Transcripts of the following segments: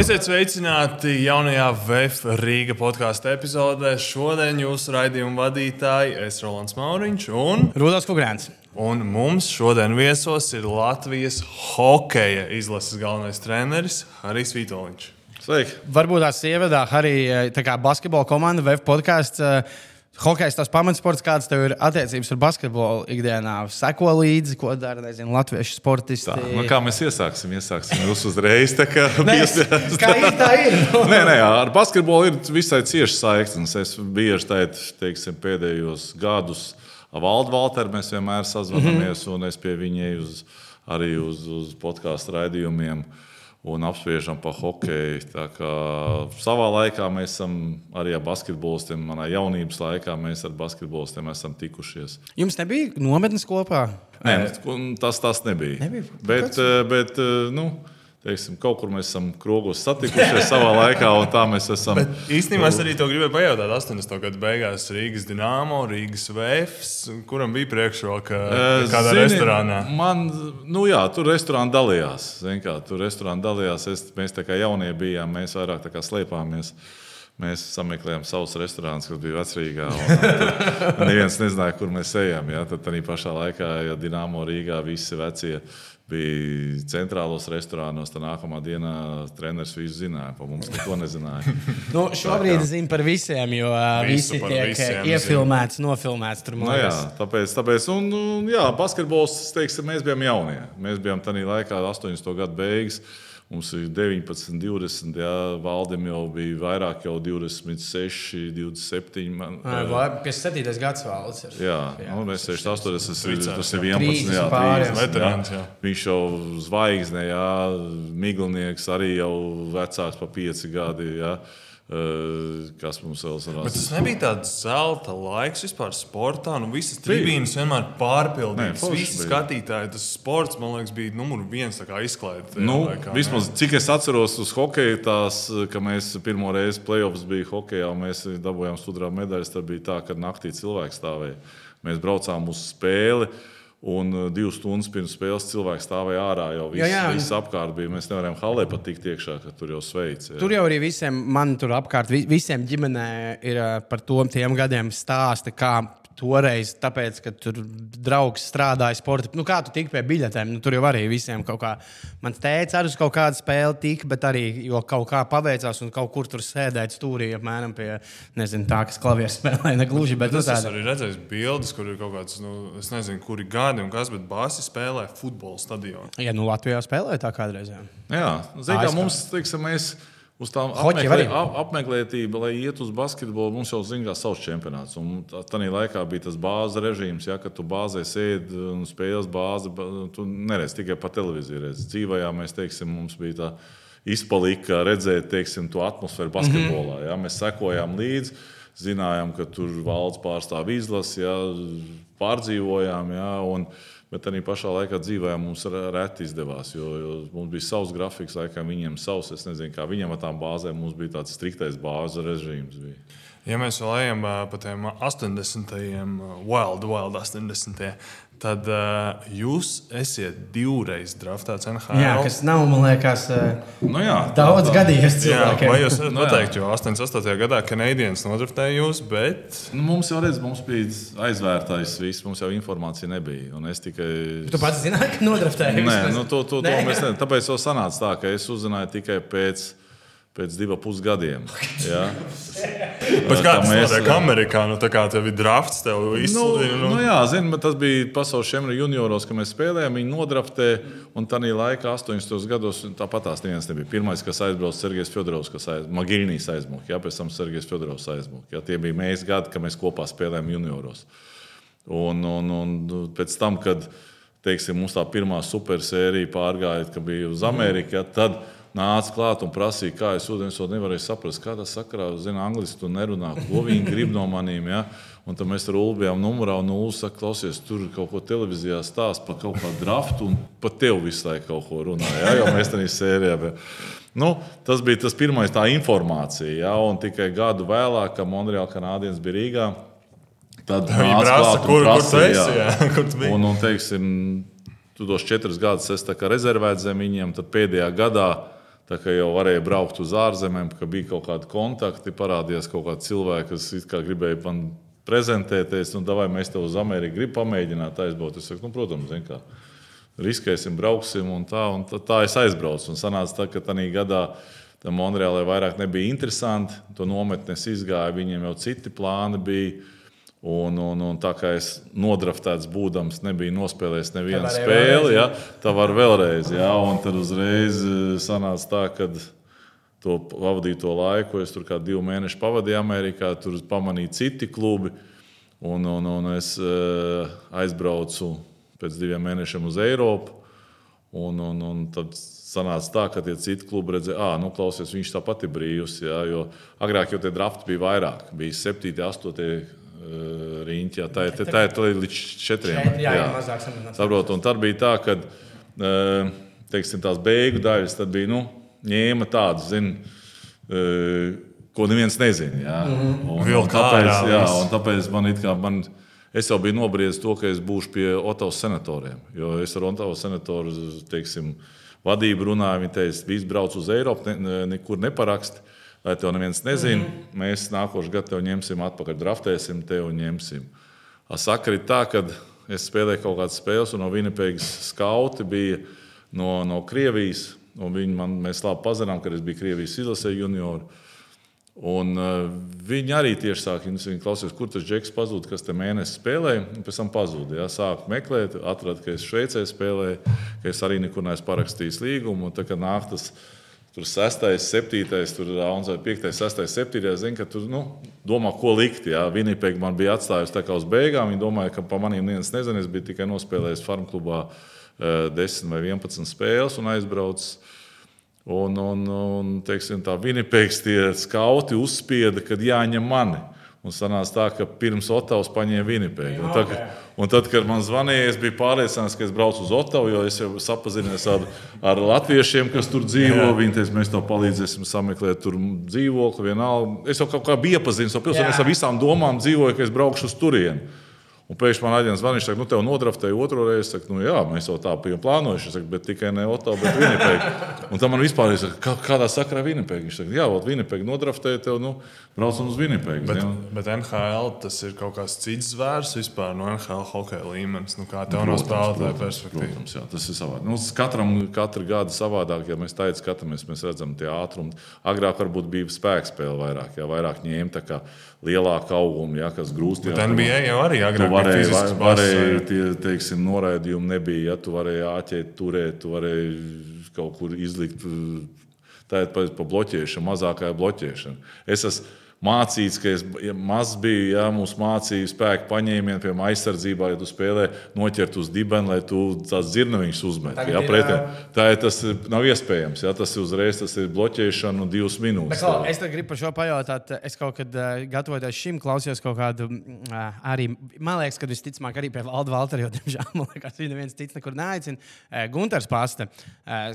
Esiet sveicināti jaunajā VF Rīga podkāstu epizodē. Šodien jūsu raidījuma vadītāji ir Rolands Mauriņš un Rudolf Kungrāns. Un mums šodien viesos ir Latvijas hokeja izlases galvenais treneris Harijs Vitoļņš. Sveiki! Varbūt tās ievadā arī basketbola komanda, VF podkāsts. Hokejs tas pamatsports, kāds tev ir attiecības ar basketbolu ikdienā. Seko līdzi, ko dara nezinu, latviešu sportisti. Tā, nu kā mēs iesāksim? Iesāksim jūs uzreiz. Tā kā, Nē, pies- kā ir, tā ir. nē, nē, ar basketbolu ir visai cieši saiknes. Es bieži teicu, teiksim, pēdējos gadus Valdu Valteru mēs vienmēr sazvanāmies, un es pie viņa eju uz, arī uz, uz podkāstu raidījumiem. Un apspriežam par hokeju. Savā laikā mēs esam arī ar basketbolistiem, manā jaunības laikā mēs ar basketbolistiem esam tikušies. Jums nebija nometnes kopā? Nē, nu, tas tas nebija. Nebija? Bet, eh, bet eh, nu, teiksim, kaut kur mēs esam krogos satikušies savā laikā, un tā mēs esam. Bet īstenībā es arī to gribēju pajautāt. 80. gadu beigās Rīgas Dienāmo, Rīgas Vēfs, kuram bija priekšroka kādā zini, restorānā. Man, nu jā, tur restorāni dalījās. Zini Kā, tur restorāni dalījās. Es, mēs tā kā jaunie bijām, mēs vairāk tā kā slēpāmies. Mēs sameklējām savus restorānus, kas bija vecrīgā. Neviens nezināja, kur mēs ejam. Ja? Tad arī pašā laikā, ja Dienāmo Rīgā visi vecie bija centrālos restorānos, tad nākamā dienā treneris visu zināja. Par mums neko nezināja. Nu, šobrīd zinu par visiem, jo Visu visi tiek visiem iefilmēts, nofilmēts. Tur, Nu, jā, tāpēc, tāpēc un, un, jā, basketbols, teiksim, mēs bijām jaunie. Mēs bijām tajā laikā, 80. gadu beigas. Mums ir 19, 20, jā, Valdim jau bija vairāk, jau 26, 27. Man, Ā, vai- 57. gads valsts ir. Jā, jā nu, mēs 68, tas ir, tas ir jā. 11, jā, 30 pāri, 30, Veterāns, jā. Viņš jau zvaigzne, jā, Miglinieks arī jau vecāks par 5 gadi. Jā. Kas mums vēl ir? Bet tas nebija tāds zelta laiks vispār sportā. Nu, visas tribīnes vienmēr pārpildītas. Nē, Visi bija. skatītāji, tas sports, man liekas, bija numur viens izklaides. Nu, vismaz cik es atceros uz hokeja, tās, ka mēs pirmo reizi playoffs bija hokeja, un mēs dabūjām sudraba medaļas. Tad bija tā, ka naktī cilvēki stāvēja. Mēs braucām uz spēli. Un uh, divas stundas pirms spēles cilvēks stāvēja ārā. Jau viss, Jā, jā. viss apkārt bija. Mēs nevarējām halē pat tikt iekšā, ka tur jau sveic. jā. Tur jau arī visiem, man tur apkārt, vi- visiem ģimenē ir ā, par to tiem gadiem stāsta, kā toreiz, tāpēc, ka tur draugs strādāja sporta. Nu, kā tu tiki pie biļetēm? Nu, tur jau arī visiem kaut kā. Mans tēvs arī uz kaut kādu spēli tika, bet arī jo kaut kā paveicās un kaut kur tur sēdēt stūrī, apmēram pie, nezinu, tā, kas klavieres spēlē, ne gluži, bet nu, Es esmu tāda. arī redzējis bildes, kur ir kaut kāds, nu, es nezinu, kuri gadi un kas, bet bāzi spēlē futbola stadionā. Ja nu Latvijā spēlēja tā kādreiz. Jā. Jā, zināmā mērā mums, teiksim, mēs uz tām apmeklē, ap, apmeklētību, lai iet uz basketbolu, mums jau zina, savs čempionāts. Un tā- laikā bija tas bāzes režīms, ja, kad tu bāzē sēdi un spēles bāzi. Tu neredzi tikai pa televīziju. Redzi. Dzīvajā mēs, teiksim, mums bija tā izpalika redzēt, teiksim, to atmosfēru basketbolā. Ja. Mēs sekojām līdzi. Zinājām, ka tur valsts pārstāv izlasi, ja, pārdzīvojām. Ja, un, Bet arī pašā laikā dzīvē mums re- reti izdevās, jo, jo mums bija savs grafiks, laikam viņiem savs. Es nezinu, kā viņiem ar tām bāzēm mums bija tāds striktais bāzu režīms. Bija. Ja mēs vēl ejam pa tiem 80. ā, Wild, Wild 80. Tad uh, jūs esat divreiz draftēts NHL. jā, kas nav, man liekas, ā, Nu, jā, daudz tā- gadījies Jā, cilvēkiem. vai jūs jā. pateikt, jo 88. gadā Canadiens nodraftēja jūs, bet Nu, mums jau redz, mums bija aizvērtais viss, mums jau informācija nebija. Un es tikai. Tu pats zināji, ka nodraftēji Nē, nu, to, to, to Nē? mēs nezinām. Tāpēc jau sanāca tā, ka es uzzināju tikai pēc. Pēc diviem pusgadiem. Ja? Bet kā tas mēs- notiek Amerikā? Nu, tā kā tev ir drafts, tev Nu, izsludina. nu, jā, zinu, bet tas bija pasaules čempionu junioros, kad mēs spēlējām. Viņi nodraftē, un tā laikā, 80. gados, tāpat tās neviens nebija. Pirmais, kas aizbrauca, bija Sergejs Fjodorovs, kas aiz, Magīnijas aizmuka. Jā, pēc tam Sergejs Fjodorovs aizmuka. Tie bija mēs gadi, kad mēs kopā spēlējām junioros. Un, un, un pēc tam, kad teiksim, mums tā pirmā supersērija pārgāja, kad bija uz Ameriku, ja, tad nāca klāt un prasīja, kā es ūdeni to nevarēju saprast. Kādā sakarā, zina, angliski tu nerunā, ko viņi grib no maniem. Ja? Un tad mēs tur bijām numurā, un Ulu saka, klausies, tur kaut ko televīzijā stāsta par kaut kādu draftu, un pat tev visu laiku kaut ko runāja. Ja? Jo mēs tam sērijā bijām. Nu, tas bija tas pirmais, tā informācija. Ja? Un tikai gadu vēlāk, kad Monreāla kanādietis bija Rīgā, tad Viņi prasa, klāt un kur- kur tu prasīja, esi, jā, kur tu biji? Un, un, teiksim, tu tos četrus gadus esi rezervēts zem viņiem, tad pēdējā gadā Tā kā jau varēja braukt uz ārzemēm, ka bija kaut kādi kontakti, parādījās kaut kādi cilvēki, kas gribēja man prezentēties, un vai mēs te uz Ameriku gribam pamēģināt aizbraukt. Es saku, nu, protams, kā, riskēsim, brauksim, un tā, un tā, tā es aizbraucu. Un sanāca tā, ka tajā gadā Monreālē vairāk nebija interesanti, to nometnes izgāja, viņiem jau citi plāni bija. Un, un, un tā kā es nodraftēts būdams, nebiju nospēlējis nevienu spēli, ja, tā var vēlreiz. Ja, un tad uzreiz eh, sanāca tā, ka to pavadīto laiku, es tur kā divu mēnešu pavadīju Amerikā, tur pamanīju citi klubi. Un, un, un es uh, aizbraucu pēc diviem mēnešiem uz Eiropu. Un, un, un tad sanāca tā, ka tie citi klubi redzēja, ah, nu, klausies, viņš tāpat ir brīvs. Jā, jo agrāk jau tie drafti bija vairāk, bija 7, 8 Eh, riņķi. Jā, tā, ir, tā ir tā līdz četriem. Četri, jā, jā. mazāk saprot. Un tad bija tā, ka eh, teiksim, tās beigu daļas bija nu, ņēma tādu, zin, eh, ko neviens nezina. Jā. Mm -hmm. un, un, tāpēc, jā, un tāpēc man it kā. Man, Es jau biju nobriedzis to, ka es būšu pie Otavas senatoriem. Jo es ar Otavas senatoru teiksim, vadību runāju. Viņi teica, ka viss brauc uz Eiropu, ne, nekur neparakst. Lai to neviens nezina, mm mēs nākošais gads tev ņemsim atpakaļ, draftēsim tevi un ņemsim. Sakari tā, ka es spēlēju kaut kādas spēles, un no Vinipēgas skauti bija no, no Krievijas. Viņi man, mēs labi pazinām, kad es biju Krievijas izlasē junioru. Un, uh, viņi arī tieši viņi klausīties, kur tas džeks pazuda, kas te mēnesi spēlēja. Pēc tam pazuda. Ja, Sāku meklēt, atradu, ka es Šveicē spēlēju, ka es arī nekur neesmu parakstījis līgumu. Un, tā, Tur 6, 7, tur Rauns vai 5, 6, 7. Zinu, ka tur nu, domā, ko likt. Jā. Vinipēga man bija atstājusi tā kā uz beigām. Viņa domāja, ka pa maniem neviens nezina. Es biju tikai nospēlējis farmu klubā 10 vai 11 spēles un aizbraucis. Un, un, un teiksim, tā Vinipēks tie skauti uzspieda, kad jāņem mani. Un sanāca tā, ka pirms Otavas paņēma Vinipēgu. Un, tad, un tad, kad man zvanīja, es biju pārliecināts, ka es braucu uz Otavu, jo es jau sapazinies ar, ar latviešiem, kas tur dzīvo. Viņi teica, mēs tev palīdzēsim sameklēt tur dzīvokli. Vienalga. Es jau kā biju iepazinis ar pilsētu, es ar visām domām dzīvoju, ka es braukšu uz turieni. Un pēkšņi man aģents zvanīja, ka, nu, tev nodraftēja otru reizi. Es saku, nu, jā, mēs jau tā bijām plānojuši, saku, bet tikai ne Oto, bet Vinipēku. Un tam man vispār ir, kā, kādā sakarā Vinipēku. Viņš saka, jā, Ot, Vinipēku nodraftēja tev, nu, braucam uz Vinipēku. Bet, jā. bet NHL tas ir kaut kāds cits zvērs vispār no NHL hokeja līmenis. Nu, kā tev no spēlētāja perspektīvas? Protams, jā, tas ir savādāk. Nu, katram katru gadu savādāk, ja mēs tā skatāmies, mēs redzam tie ātrumi. Agrāk varbūt bija spēks spēle vairāk, jā, vairāk ņēma lielāka auguma, ja, kas grūst. Bet NBA jau arī agrāk varēja, var, varēja tie, teiksim, noraidījumi nebija. Ja tu varēji āķēt, turēt, tu varēji kaut kur izlikt. Tā ir pa, pa bloķēšanu, mazākā bloķēšana. Es esmu mācīts, ka es ja maz biju, ja mums mācīja spēku paņēmienu, piemēram, aizsardzībā, ja tu spēlē noķert uz dibena, lai tu tās dzirnaviņas uzmet. Ja, pretiem. tā ir tas nav iespējams. Ja, tas ir uzreiz tas ir bloķēšana un divas minūtes. Bet, es gribu par šo pajautāt. Es kaut kad gatavoties šim, klausījos kaut kādu arī, man liekas, ka visticamāk arī pie Valda Valtera, jo, diemžēl, man liekas, viņa neviens cits nekur neaicina. Gunters Pasta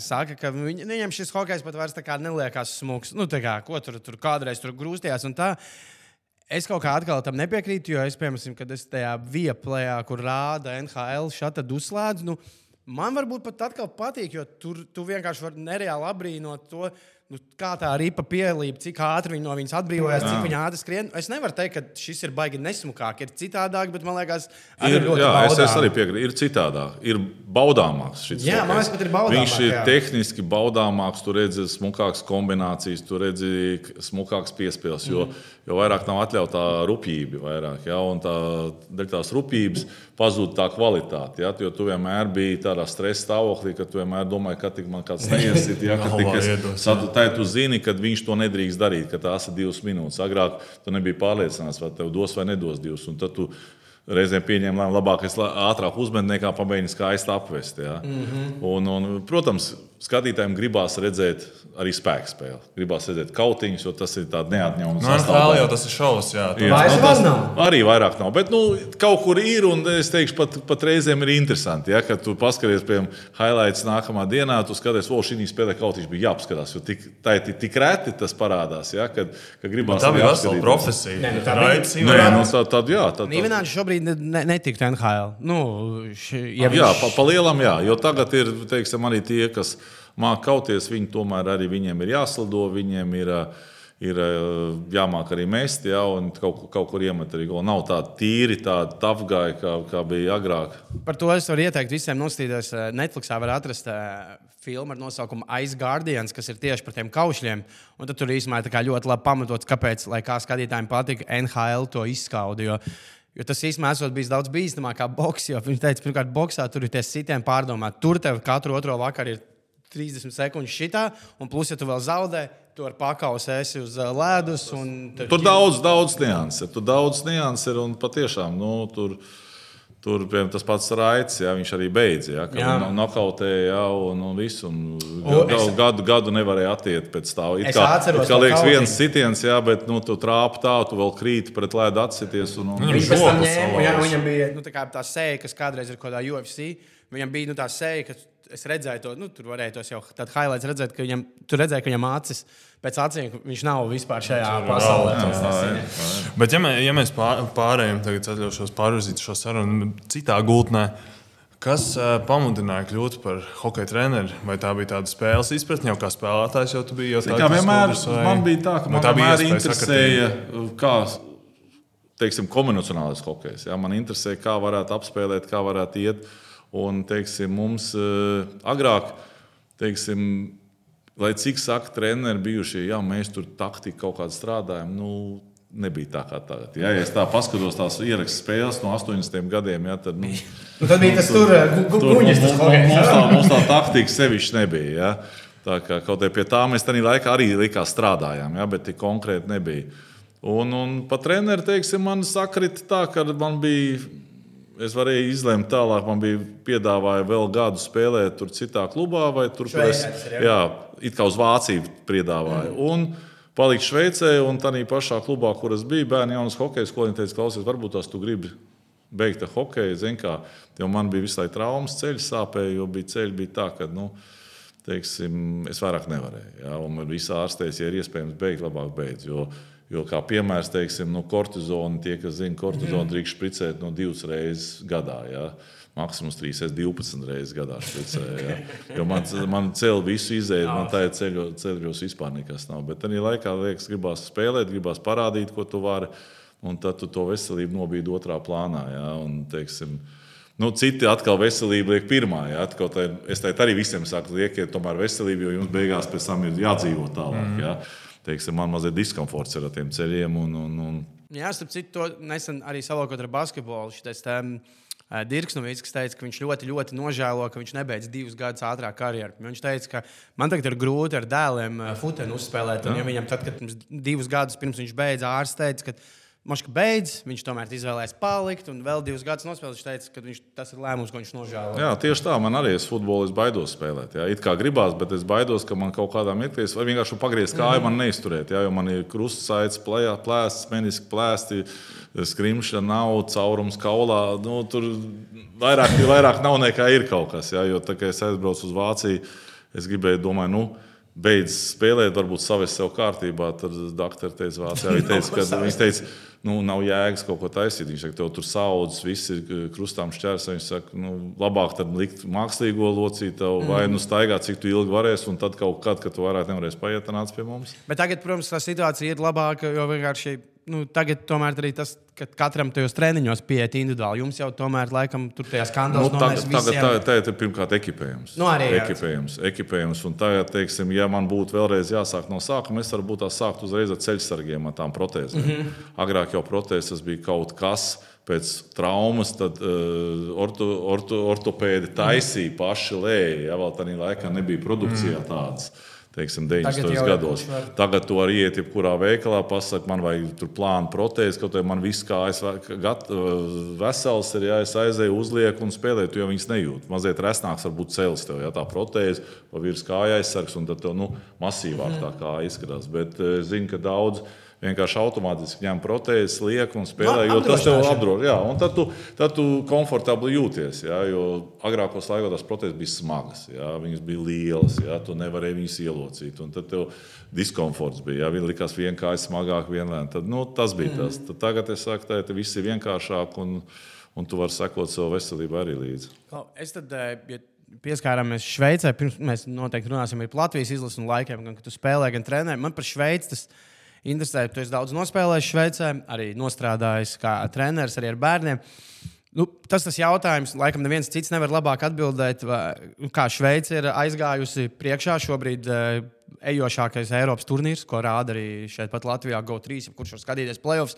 saka, ka viņam šis hokejs pat vairs neliekas smūgs. Nu, kā, ko tur, tur kādreiz tur grūstījās? Tā. Es kaut kā atkal tam nepiekrītu, jo es, piemēram, kad es tajā vieplējā, kur rāda NHL, šādi uzslēdzu, nu, man varbūt pat atkal patīk, jo tur tu vienkārši vari nereāli abrīnot to nu, kā tā ripa pielīp, cik ātri viņi no viņas atbrīvojas, cik viņa ātri skrien. Es nevaru teikt, ka šis ir baigi nesmukāk, ir citādāk, bet man liekas, ir, ir jā, baudām. es, es arī piekrītu, ir citādāk. Ir baudāmāks šis jā, man liekas, pat ir baudāmāks. Viņš ir jā. tehniski baudāmāks, tur redzi smukākas kombinācijas, tur redzi smukākas piespēles, mm. Jo vairāk nav atļautā rupjība, vairāk, un tā, tās rupjības pazūd tā kvalitāte. Ja? Jo tu vienmēr biji tādā stresa stāvoklī, ka tu vienmēr domāji, ka tik man kāds neiesit. Ja? Ka es, tā tu zini, ka viņš to nedrīkst darīt, ka tās ir divas minūtes. Agrāk tu nebija pārliecināts, vai tev dos vai nedos divas. Reizēm pieņem lēmumu, labāk es ātrāk uzmetu nekā pamēģinu skaisti apvest. Ja? Mm -hmm. un, un, protams, skatītājiem gribās redzēt arī spēku spēli. Gribās redzēt kautiņus, jo tas ir tāds neatņemams. Nu, NHL jau tas ir šovs, jā. Jā, Vairs nu, tas nav. arī vairāk nav. Bet nu, kaut kur ir, un es teikšu, pat, pat reizēm ir interesanti. Ja, kad tu paskaties, piemēram, highlights nākamā dienā, tu skaties, o, šī spēlē kaut kas bija jāapskatās. Jo tik, tā ir tik, tik reti tas parādās, ja, kad, kad gribās Tā arī bija vesela profesija. Nē, nu, tā bija- Raids Nē, nu, tā, tad, jā, tad, tad, Nīvenāči šobrīd ne, ne, netiktu NHL. Nu, š, ja Jā, viņš- pa, pa lielam, jā. Jo tagad ir teiksim, arī tie, kas māca kauties, viņi tomēr arī viņiem ir jāslido, viņiem ir, ā, ir ā, jāmāk arī mest, jā, un kaut, kaut kur iemet arī. Nav tāda tīri, tāda tafgāja, kā, kā bija agrāk. Par to es varu ieteikt visiem nostīties. Netflixā var atrast filmu ar nosaukumu Ice Guardians, kas ir tieši par tiem kaušļiem. Un tur īstenībā tā ļoti labi pamatots, kāpēc, lai kā skatītājiem patika, NHL to izskauda. Jo, jo tas īstenībā bijis daudz bīstamāk kā boks. Viņš teica, pirmkārt, boxā tur ir tie sitieni pārdomāti. Tur tev katru otro vakaru ir 30 sekundes šitā, un plus, ja tu vēl zaudē, tu ar pakausu esi uz ledus. Tur daudz, daudz nianses ir. Tur daudz nianses ir un patiešām nu, tur. Tur piemēram, tas pats raids, jā, viņš arī beidza. Jā. nokautēja jau un, un visu. Un gadu, es- gadu, gadu nevarēja attiekt pēc tā. It Es kā, atceros it kā liekas, viens sitiens, jā, bet nu, tu trāpi tā, tu vēl krīti pret ledu atsities. Un, un, Viņam Viņš tam ņēma, jā, viņam bija nu, tā, kā tā sēja, kas kādreiz ir kaut kādā UFC. Viņam bija nu, tā sēja, ka es redzēju to, nu, tur varēja tos jau tādā highlights redzēt, ka viņam, tur redzēja, ka viņam acis pēc acīm, viņš nav vispār šajā pasaulē. Tas- tas ir. Bet, ja, mē, ja mēs pār- pārējām, tagad atļaušos pārvirzīt šo sarunu citā gultnē, kas uh, pamudināja kļūt par hokeja treneri? Vai tā bija tāda spēles izpratne, jau kā spēlētājs jau tu biji? Jau Kā vienmēr, man bija tā, ka vai man tā bija vienmēr interesēja, kā teiksim, kombinacionālais hokejs. Ja? Man interesē, kā varētu apspēlēt, kā varētu iet. Un, teiksim, mums uh, agrāk, teiksim, lai cik saka, treneri bijušie, ja mēs tur taktiski kaut kādā strādājam. Nu, Nebija tā kā tagad. Ja, ja es tā paskatos tās ierakstu spēles no 80 gadiem, ja, tad nu, Nu, tad bija tas tur, gu, gu, Tur guņas, tas mums, hokejs. mums, tā, mums tā taktika sevišķi nebija. Ja? Tā kā kaut kā pie tā mēs tajā laikā arī likās strādājām, ja? bet tik konkrēti nebija. Un, un pat treneris, teiksim, man sakrita tā, ka man bija. Es varēju izlemt tālāk, man bija piedāvāja vēl gadu spēlēt tur citā klubā, vai tur, tas ir, jā, it kā uz Vāciju piedāvāja. Mm. Un palikt Šveicē, un tā pašā klubā, kur es biju, bērnu jaunas hokeja skolēni teica, klausies, varbūt tās tu gribi beigt ar hokeju. Zin, kā, jo man bija visai traumas, ceļš sāpēja, jo bija ceļš bija tā, ka. Nu, Teiksim, es vairāk nevarēju. Ja, un viss ārstēs, ja ir iespējams beigt, labāk beidz. Jo, jo kā piemērs, teiksim, nu, kortizona, tie, kas zina, kortizona drīkst špricēt no divas reizes gadā. Ja. Maksimums 3, 12 reizes gadā špricē. Ja. Jo man, man ceļ visu izēju, man tā ir ceļo, ceļos vispār nekas nav. Bet tajā laikā, liekas, gribās spēlēt, gribās parādīt, ko tu vari. Un tad tu to veselību nobīdi otrā plānā. Ja. Un, teiksim, Nu, citi atkal veselība liek pirmā. Ja? Kā es teicu, arī visiem saku, liekiet, tomēr veselību, jo jums beigās pēc tam ir jādzīvot tālāk. Mm. Teiksim, man mazliet diskomforts ir ar tiem ceļiem. Un, un, un... Jā, starp citu, to nesen arī salokot ar basketbolu. Šitais, tam, uh, Dirks Novīts, teica, ka viņš ļoti, ļoti nožēlo, ka viņš nebeidz divus gadus ātrāk karjeru. Viņš teica, ka man tagad ir grūti ar dēliem uh, futeni uzspēlēt. Ja viņam tad, kad pirms divus gadus pirms viņš beidza ka Moška beidz, viņš tomēr izvēlējās palikt un vēl divus gadus nospēlēt. Viņš teica, ka viņš, tas ir lēmums, ko viņš nožēlo. Jā, tieši tā, man arī ir futbols, es baidos spēlēt. Jā. It kā gribās, bet es baidos, ka man kaut kādā mirklī var vienkārši pagriezt kāju, man neizturēt. Jā, jo man ir krustsaites, plēsts, meniski plēsti, skrimšana nav, caurums kaulā. Nu, tur vairāk, vairāk nav nekā ir kaut kas. Jā, jo tā kā es aizbraucu uz Vāciju, es gribēju, domāju, nu, beidz spēlēt, varbūt savest sev kārtībā. Tad doktori teica, Vācijā, teica, ka viņš teica, nu, nav jēgas kaut ko taisīt. Viņš saka, tev tur saudzes, viss ir krustām šķērs. Viņš saka, nu, labāk tad likt mākslīgo locītu vai nu staigāt, cik tu ilgi varēsi, un tad kaut kad, kad tu vairāk nevarēsi paiet, nāc pie mums. Bet tagad, protams, tā situācija ir labāka, jo vienkārši nu, tagad tomēr arī tas, ka katram tajos treniņos pieiet individuāli. Jums jau tomēr, laikam, tur tajā Nu, skandālā tagad, tagad, tagad, tagad ir pirmkārt ekipējums. Nu, arī, ekipējums, ekipējums. Un tagad, teiksim, ja man būtu vēlreiz jāsāk no sākuma, es varbūt tā sāktu uzreiz ar ceļsargiem, ar tām protēzēm. Mm. -hmm. Agrāk jau protēzes bija kaut kas. Pēc traumas tad uh, orto, orto, ortopēdi taisīja paši lēji. Ja vēl tādā laikā nebija produkcijā tādas. Teiksim, 90. Tagad jau gados. var. Tagad tu vari iet jebkurā veikalā, pasakot, man vajag tur plānu protēzi, kaut arī man viss kā es gat- vesels ir, ja es aizēju, uzlieku un spēlēju, tu jau viņas nejūti. Mazliet resnāks var būt cels tev, ja tā protēze, pa virs kāja aizsargs, un tad tev nu, masīvāk tā kā izskatās. Bet eh, es zinu, ka daudz vienkārši automātiski ņem protēzes, liek un spēlē, jo tas tev apdrošināšana. apdroš. Jā, un tad tu, tad tu komfortabli jūties. Jā, jo agrākos laikos tās protēzes bija smagas, jā, viņas bija lielas, jā, tu nevarēji viņas ielocīt. un Tad tev diskomforts bija. Jā, viņa likās vienkārši smagāk, vienlēm. Tad, nu, tas bija tas. Tad tagad es saku, ka viss ir vienkāršāk un, un tu vari sekot savu veselību arī līdzi. Es tad, eh, ja pieskārāmies Šveicē, pirms mēs noteikti runāsim arī par Latvijas izlases un laikiem, gan kad tu spēlē, gan trenē. Man par Šveici tas interesē. Tu esi daudz nospēlējis Šveicē, arī nostrādājis kā treneris arī ar bērniem. Nu, tas tas jautājums, laikam, neviens cits nevar labāk atbildēt, vai, nu, kā Šveice ir aizgājusi priekšā šobrīd. eh, Ejošākais Eiropas turnīrs, ko rāda arī šeit, pat Latvijā, GO3, kurš var skatīties playoffs.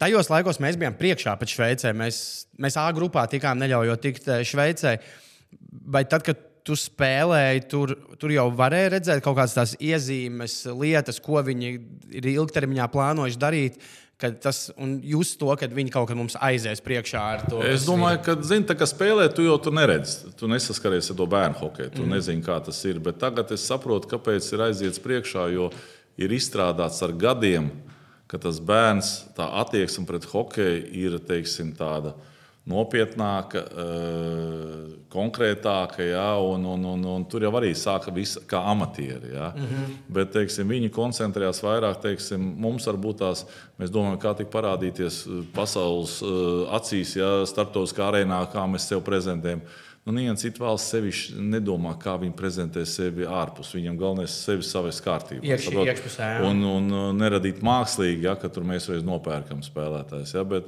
Tajos laikos mēs bijām priekšā pēc Šveicē. Mēs, mēs A grupā tikām neļaujot tikt eh, Šveicē. Vai tad, kad tu spēlēji, tur, tur jau varēja redzēt kaut kādas tās iezīmes, lietas, ko viņi ir ilgtermiņā plānojuši darīt? Tas, un jūs to, kad viņi kaut kad mums aizies priekšā ar to. Es domāju, ka, zini, tā kā spēlē, tu jau tur neredzi. Tu nesaskaries ar to bērnu hokeju. Tu mm. nezini, kā tas ir. Bet tagad es saprotu, kāpēc ir aiziets priekšā, jo ir izstrādāts ar gadiem, ka tas bērns, tā attieksme pret hokeju ir teiksim, tāda nopietnāka, eh, konkrētāka, jā, un, un, un, un tur jau arī sāka viss kā amatieri. Jā. Mm -hmm. Bet teiksim, viņi koncentrējās vairāk, teiksim, mums varbūt tās, mēs domājam, kā tik parādīties eh, pasaules eh, acīs, ja starptautiskā arēnā, kā mēs sev prezentējam. Nu, Neviena cita valsts sevišķi nedomā, kā viņi prezentē sevi ārpus. Viņam galvenais ir sevi savas kārtībā. Iekš- saprot? iekšpusē, un, un uh, neradīt mākslīgi, ja, ka tur mēs reiz nopērkam spēlētājs. Ja, bet,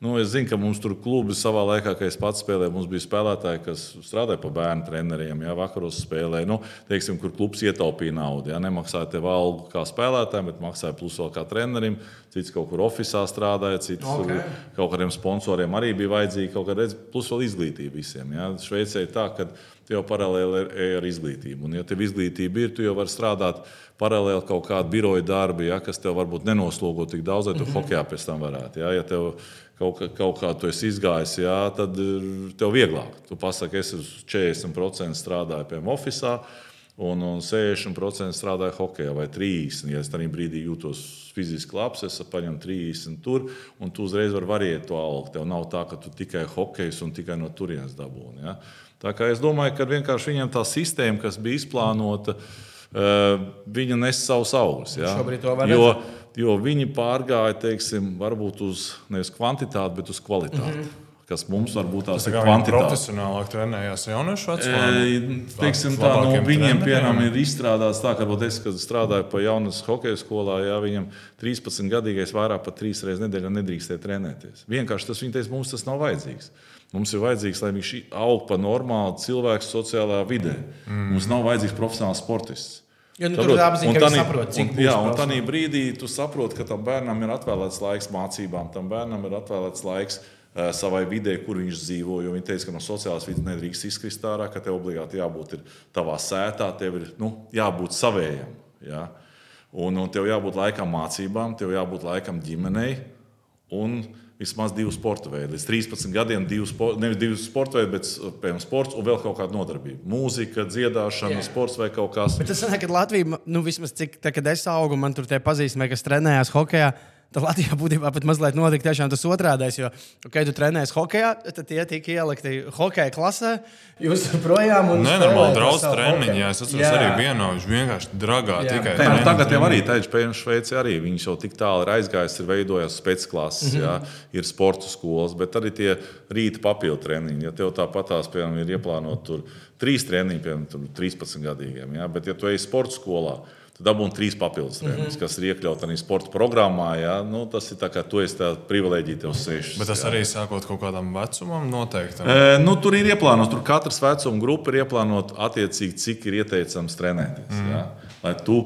nu, es zinu, ka mums tur klubi savā laikā, kad es pats spēlēju, mums bija spēlētāji, kas strādāja par bērnu treneriem. Ja, vakaros spēlēja, nu, teiksim, kur klubs ietaupīja naudu. Ja, nemaksāja tev algu kā spēlētājiem, bet maksāja plus vēl kā trenerim. Cits kaut kur oficiālā strādāja, cits Ok. okay. kaut kādiem sponsoriem arī bija vajadzīga kaut kāda redz, plus vēl izglītība visiem. Ja. Šveicē ir tā, ka tev paralēli ir- ir ar izglītību. Un, ja tev izglītība ir, tu jau vari strādāt paralēli kaut kādu biroju darbu, ja, kas tev varbūt nenoslogo tik daudz, lai tu mm -hmm. hokeja pēc tam varētu. Ja, ja tev kaut, kā- kaut kā tu esi izgājis, ja, tad ir tev vieglāk. Tu pasaki, es uz 40% strādāju pie oficiālā. Un, un 60% strādāja hokeja vai 30%. Ja es tajā brīdī jūtos fiziski labs, es paņemu 30% tur, un tu uzreiz vari variēt to algu. Tev nav tā, ka tu tikai hokejs un tikai no turienes dabūni. Ja? Tā kā es domāju, ka vienkārši viņam tā sistēma, kas bija izplānota, eh, viņa nes savus augļus. Ja? Šobrīd to var redzēt. Jo viņi pārgāja, teiksim, varbūt uz nevis kvantitāti, bet uz kvalitāti. Mm -hmm. Kas mums varbūt tās Tā ir kvantitāte. profesionālāk trenējās jauniešu vecumā. E, Teiksim, tā, no viņiem piemēram, ir izstrādāts tā, ka es, kad strādāju pie jaunas hokeja skolā, jā, viņam 13 gadīgais vairāk par trīs reizes nedēļā nedrīkstēja trenēties. Vienkārši tas viņa teica, mums tas nav vajadzīgs. Mums ir vajadzīgs, lai viņš aug pa normālu cilvēku sociālajā vidē. Mm. Mums nav vajadzīgs profesionāls sportists. Jo, nu, tur ir apziņa, Un ka tanī- saprot, cik un, jā, un tādā brīdī tu saproti, ka tam bērnam ir atvēlēts laiks mācībām, tam bērnam ir atvēlēts laiks uh, savai vidē, kur viņš dzīvo. Jo viņi teica, ka no sociālās vidas nedrīkst izkrist ārā, ka tev obligāti jābūt ir tavā sētā, tev ir nu, jābūt savējam. Ja? Un, un tev jābūt laikam mācībām, tev jābūt laikam ģimenei. Un vismaz divu sporta veidu. Līdz 13 gadiem divu sporta, nevis divus sporta veidus, bet piemēram sports un vēl kaut kāda nodarbība. Mūzika, dziedāšana, Jā. sports vai kaut kas Bet tas sanāk, ka Latvija, nu, vismaz cik tā, kad es augu, man tur tie pazīstami, kas trenējās hokeja. Tad Latvijā būtībā pat mazliet notika tiešām tas otrādais. Jo, kad tu trenējies hokeja, tad tie tika ielikti hokeja klasē. Jūs projām un Nenormāli treniņā. hokeju. Es atceros arī vienu, viņš vienkārši dragā Jā. tikai. Nē, nu, tagad jau arī tādā veidā, Šveicē arī viņš jau tik tālu ir aizgājis, ir veidojis spēcklases, mm -hmm. jā, ir sporta skolas, bet arī tie rīta papildu treniņi. Ja tev tāpatās, piemēram, ir ieplānoti tur trīs treniņi, piemēram, tur 13 gadīgiem, jā, bet ja tu ej sporta skolā, tad dabūni trīs papildus treniņus, mm -hmm. kas ir iekļauts arī sporta programmā. Jā, nu, tas ir tā kā tu esi tā privileģija tev sešas. Bet tas jā. arī sākot kaut kādam vecumam noteikti. E, nu, tur ir ieplānots, tur katrs vecuma grupa ir ieplānota attiecīgi, cik ir ieteicams trenēties. Mm. Ja? Lai tu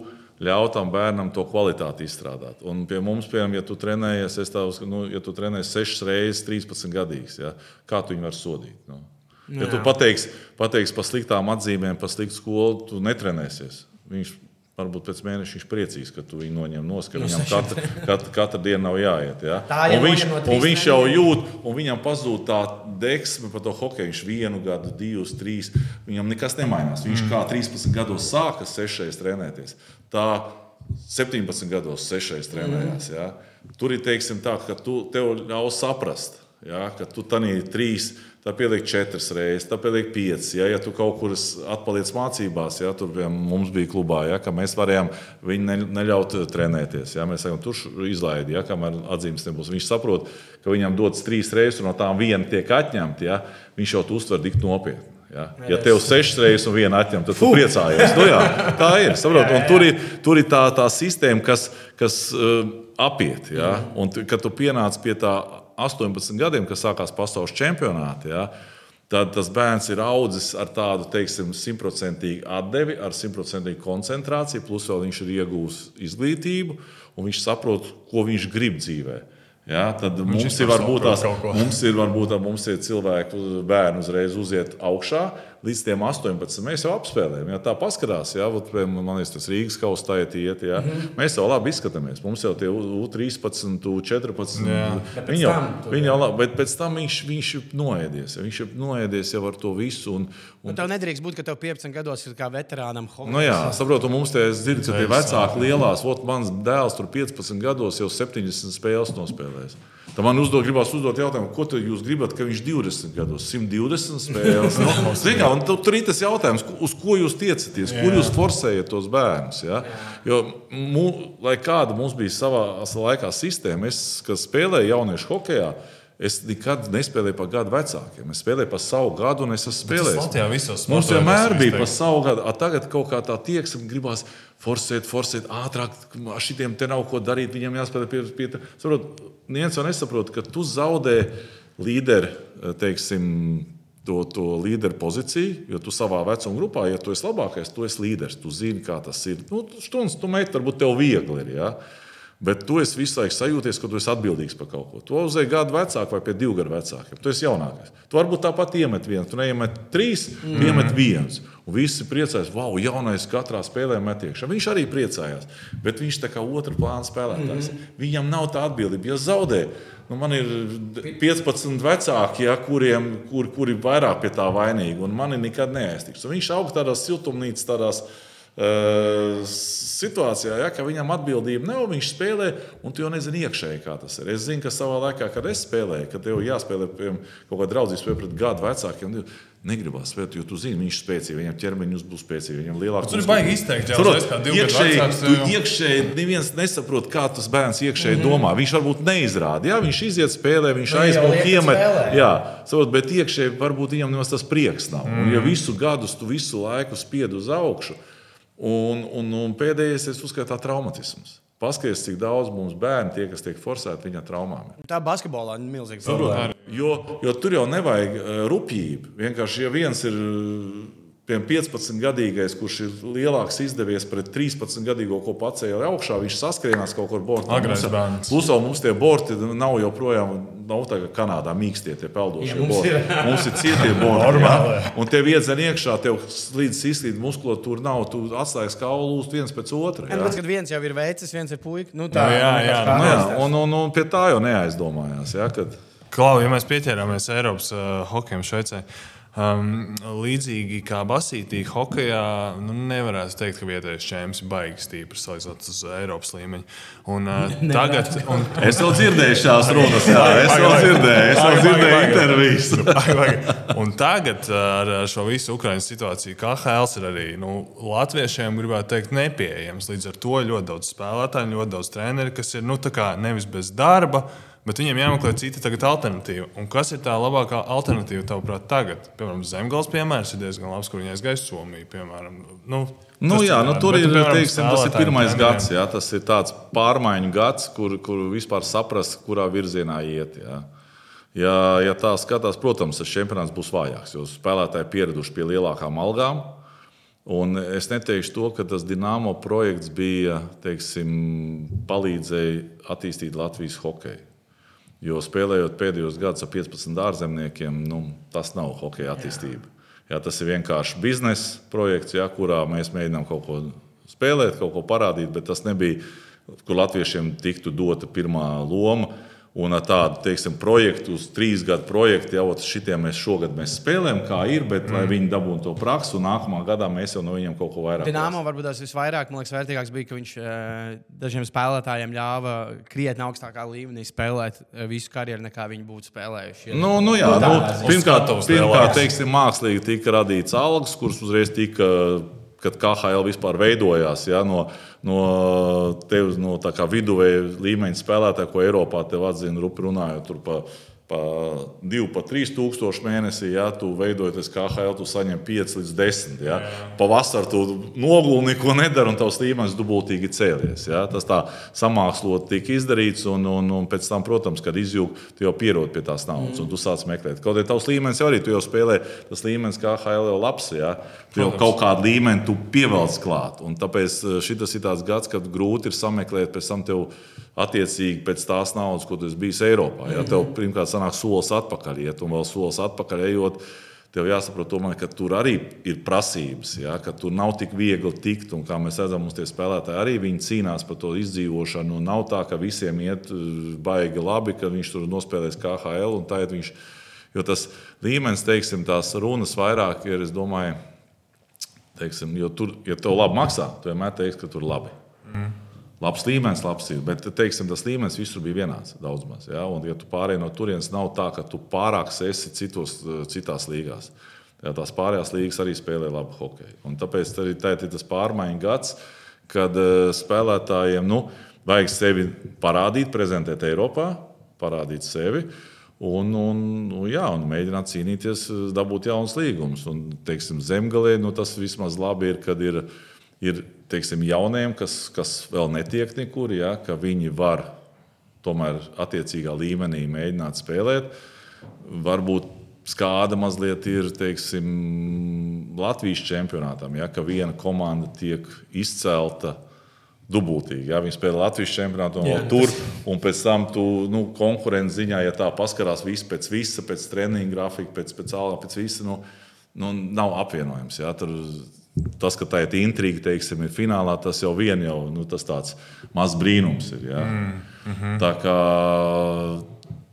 ļautu tam bērnam to kvalitāti izstrādāt. Un pie mums, piemēram, ja tu trenējies, es tev, nu, ja tu trenējies 6 reizes 13 gadīgs, ja? kā tu viņu vari sodīt? Nu? Ja tu pateiksi, pateiksi par sliktām atzīmēm, par sliktu skolu, tu netrenēsies. Viņš Varbūt pēc mēneša viņš priecīgs, ka tu viņu noņem no skatu. Viņam katra, katra, katra diena nav jāiet. Ja? Ja un viņš, no un viņš jau jūt, un viņam pazūd tā deksme par to hokeju. Viņš vienu gadu, divus, trīs. Viņam nekas nemainās. Viņš kā 13 gados sāka sešreiz trenēties. Tā 17 gados sešreiz trenējās. Ja? Tur ir teiksim, tā, ka tu, tev ļaus saprast, ja? ka tu tanī trīs. Tā pieliek četras reizes, tā pieliek piecas. Ja, ja tu kaut kur atpaliec mācībās, ja tur piemēram, mums bija klubā, ja, ka mēs varējām viņu ne, neļaut trenēties. Ja, mēs sakām, tur izlaidi, ja, kamēr atzīmes nebūs. Viņš saprot, ka viņam dodas trīs reizes, un no tām viena tiek atņemta. Ja, viņš jau to uztver tik nopietni. Ja, ja tev sešas reizes un viena atņemta, tad tu priecājies. Nu, jā, tā ir. Saprot, un tur ir, tur ir tā, tā sistēma, kas, kas uh, apiet. Ja, un, kad tu pienāc pie tā 18 gadiem, kas sākās pasaules čempionātā, ja, tad tas bērns ir audzis ar tādu simtprocentīgu atdevi, ar simtprocentīgu koncentrāciju, plus vēl viņš ir iegūmis izglītību, un viņš saprot, ko viņš grib dzīvē. Ja, tad mums ir, varbūt, tās, mums ir varbūt tā, mums ir cilvēki, bērni uzreiz uziet augšā. Līdz tiem 18 mēs jau apspēlējam. Ja tā paskatās, ja, man liekas, tas Rīgas kausa tā iet. Ja. Mm -hmm. Mēs jau labi izskatāmies. Mums jau tie U13, U14. Jā. Bet pēc Viņi jau, tam viņi jau labi, bet pēc tam viņš, viņš ir noēdies. Ja. Viņš ir noēdies jau ar to visu. Un, un, Un tev nedrīkst būt, ka tev 15 gados ir kā veterānam hockey. Nu jā, saprotu, mums te es dzirdu, ka tie vecāki lielās, ot, mans dēls tur 15 gados jau 70 spēles nospēlējis. Tad man uzdod, gribās uzdot jautājumu, ko jūs gribat, ka viņš 20 gados, 120 spēles. Nu, zini kā, un tu- tur ir tas jautājums, uz ko jūs tiecaties, kur jūs forsējat tos bērnus. Ja? Jo, mu, lai kāda mums bija savā laikā sistēma, es, kad spēlēju jauniešu hokeja, es nekad nespēlēju par gadu vecākiem. Es spēlēju par savu gadu, un es esmu spēlējis. Latvijā visos Mums vienmēr bija izteikti. pa savu gadu. A, tagad kaut kā tā tieksme gribās forsēt, forsēt ātrāk. Šitiem te nav ko darīt, viņiem jāspēlē pie, pie tā. Saprot, Neviens jau nesaprot, ka tu zaudē līderu, teiksim, to, to līderu pozīciju, jo tu savā vecuma grupā, ja tu esi labākais, tu esi līderis. Tu zini, kā tas ir. Nu, stundas tu meklē, varbūt tev viegli ir. Ja? Bet tu esi visu laiku sajūties, ka tu esi atbildīgs par kaut ko. Tu uzēji gadu vecāku vai pie divu gadu vecākiem. Tu esi jaunākais. Tu varbūt tāpat iemet vienu, tu neiemet trīs, mm. iemet viens. Un visi priecājas, wow, jaunais katrā spēlē met iekšā. Viņš arī priecājās. Bet viņš tā kā otrā plāna spēlētājs. Mm. Viņam nav tā atbildība. Ja zaudē, nu man ir 15 vecāki, ja, kuriem kur, kuri vairāk pie tā vainīgi, un mani nekad neaiztiks. Un viņš aug tādās siltumnīcās, tādās situācijā, ja, ka viņam atbildība nav, viņš spēlē, un tu jau nezini iekšēji, kā tas ir. Es zinu, ka savā laikā, kad es spēlēju, kad tev jāspēlē piemēram, kaut kāda draudzības spēle pret gadu vecākiem, negribās spēlēt, jo tu zini, viņš ir spēcīgs, viņam ķermenis būs spēcīgs, viņam lielāks. Tur ir baigi izteikti, jau uzreiz kā divu gadu iekšēji, vecāks, tu jau- iekšēji neviens nesaprot, kā tas bērns iekšēji mm -hmm. domā. Viņš varbūt neizrāda. Jā, viņš iziet spēlē, viņš Nu, aizmūž iemet. Jā, saprot, bet iekšēji varbūt viņam nemaz tas prieks nav. Mm. Un, ja visu gadus tu visu laiku spied uz augšu, un, un, un pēdējais es uzskatu tā traumatisms. Paskaties, cik daudz mums bērnu tie, kas tiek forsēti viņa traumām. Tā basketbolā ir milzīga problēma. Jo, jo tur jau nevajag uh, rupjību. Vienkārši, ja viens ir piemēram, 15 gadīgais, kurš ir lielāks izdevies pret 13 gadīgo, ko pacēla augšā, viņš saskrienās kaut kur bortā. Plus vēl mums tie borti nav joprojām. Nav tā kā Kanādā mīkstie tie peldošie Ja, mums borti. ir. Mums ir cietie borti. Normāli. ja? Un tie iedzen iekšā, tev slīdus izslīd muskulatūra nav. Tu atstājies kaulu lūst viens pēc otra. Ja? ja? Tāpēc, kad viens jau ir veicis, viens ir puika. Nu, tā, Nu, jā, nu, jā, Nu, tā. jā, un, un, un pie tā jau neaizdomājās. Ja? Kad, Klau, ja mēs pieķērāmies Eiropas uh, hokejam Šveicē, um, līdzīgi kā basītī, hokejā nu, nevarētu teikt, ka vietējais čēns ir baigi stiprs salīdzinot uz Eiropas līmeņa. Un, uh, tagad, un, Es vēl dzirdēju šās runas, jā, es vēl dzirdēju, es vēl dzirdēju intervijas. Un tagad ar ar šo visu Ukraiņas situāciju, kā Hēls ir arī nu, latviešiem, gribētu teikt, nepieejams. Līdz ar to ļoti daudz spēlētāju, ļoti daudz treneru, kas ir nu, nevis bez darba. Bet viņiem jāmeklē cita tagad alternatīva. Un kas ir tā labākā alternatīva, tavuprāt, tagad? Piemēram, Zemgals piemērs ir diezgan labs, kur viņa aizgāja Somiju. Piemēram. Nu, Nu, jā, nu, tur Bet, ir, piemēram, teiksim, tas ir pirmais treneriem. gads, jā, tas ir tāds pārmaiņu gads, kur, kur vispār saprast, kurā virzienā iet. Jā. Ja, ja tā skatās, protams, tas čempionāts būs vājāks, jo spēlētāji pieraduši pie lielākām algām. Un es neteikšu to, ka tas Dienāmo projekts bija, teiksim, palīdzēja attīstīt Latvijas hokeju. Jo spēlējot pēdējos gados ar 15 ārzemniekiem, nu, tas nav hokeja attīstība. Jā, tas ir vienkārši biznesa projekts, jā, kurā mēs mēģinām kaut ko spēlēt, kaut ko parādīt, bet tas nebija, kur latviešiem tiktu dota pirmā loma. Un tādu teiksim, projektu, uz trīs gadu projektu, jau šitiem mēs šogad mēs spēlējam, kā ir, bet mm. lai viņi dabūtu to praksi, un nākamā gadā mēs jau no viņiem kaut ko vairāk. Dināmo varbūt tas visvairāk, man liekas, vērtīgāks bija, ka viņš eh, dažiem spēlētājiem ļāva krietni augstākā līmenī spēlēt eh, visu karjeru, nekā viņi būtu spēlējuši. Nu, nu, jā, nu, pirmkārt, pirmkārt teiksim, mākslīgi tika radīts algas, kuras uzreiz tika kad KHL vispār veidojās. Ja, no, no tevis, no viduvēja līmeņa spēlētāja, ko Eiropā te atzina, runājot par pa 2, pa 3 tūkstoši mēnesī, ja tu veidojies kā HL, tu saņem 5 līdz 10. Ja. Pavasarī tu nogulni, neko nedari, un tavs līmenis dubultīgi cēlies. Ja. Tas tā samākslot tika izdarīts, un, un, un pēc tam, protams, kad izjūg, tu jau pierod pie tās naudas, mm. un tu sāc meklēt. Kaut arī tavs līmenis jau arī, tu jau spēlē, tas līmenis kā HL jau labs, ja. tu jau kaut kādu līmeni tu pievelc klāt. Un tāpēc eh, šis ir tāds gads, kad grūti ir sameklēt pēc tam tev attiecīgi pēc tās naudas, ko esi bijis Eiropā. Ja tev pirmkārt sanāk solis atpakaļ, iet un vēl solis atpakaļ ejot. Tev jāsaprot, tomēr, ka tur arī ir prasības, ja, ka tur nav tik viegli tikt. Un, kā mēs redzam, mums tie spēlētāji arī cīnās par to izdzīvošanu. Nav tā, ka visiem iet uh, baigi labi, ka viņš tur nospēlēs KHL. Viņš, jo tas līmenis, teiksim, tās runas vairāk ir, es domāju, teiksim, jo tur, ja tev labi maksā, tu vienmēr teiksi, ka tur labi. Mm labs līmenis, labs ir. Bet teiksim, tas līmenis visur bija vienāds. Maz, ja? Un, ja tu pārēji no turienes, nav tā, ka tu pārāk esi citos, citās līgās. Jā, tās pārējās līnijas arī spēlē labu hokeju. Un tāpēc arī tā ir tas pārmaiņu gads, kad uh, spēlētājiem nu, vajag sevi parādīt, prezentēt Eiropā, parādīt sevi. Un, un, un, jā, un mēģināt cīnīties, dabūt jaunus līgumus. Un, teiksim, zemgalē nu, tas vismaz labi ir, kad ir ir teiksim, jauniem, kas, kas vēl netiek nekur, ja, ka viņi var tomēr attiecīgā līmenī mēģināt spēlēt. Varbūt skāda mazliet ir teiksim, Latvijas čempionātam, ja, ka viena komanda tiek izcelta. Dubultīgi. Ja, viņi spēlē Latvijas čempionātā, jau tur, un pēc tam tu nu, konkurences ziņā, ja tā paskarās visu pēc visa, pēc treniņa grafika, pēc, pēc alga, pēc visa, nu, nu, nav apvienojams. Ja, tur tas, ka tā ir intriga, teiksim, ir finālā, tas jau vien jau nu, tas tāds mazs brīnums ir. Ja? Mm -hmm. Tā kā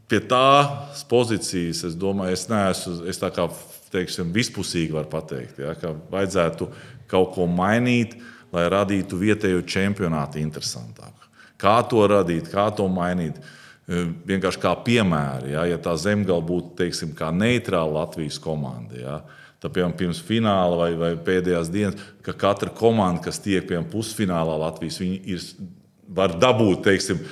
pie tās pozīcijas, es domāju, es neesmu, es tā kā teiksim, vispusīgi varu pateikt, ja? ka vajadzētu kaut ko mainīt, lai radītu vietējo čempionātu interesantāku. Kā to radīt, kā to mainīt? Vienkārši kā piemēri, ja, ja tā zemgala būtu teiksim, neitrāla Latvijas komanda. Ja, Tā, piemēram, pirms fināla vai, vai pēdējās dienas, ka katra komanda, kas tiek piemēram, pusfinālā Latvijas, ir, var dabūt, teiksim,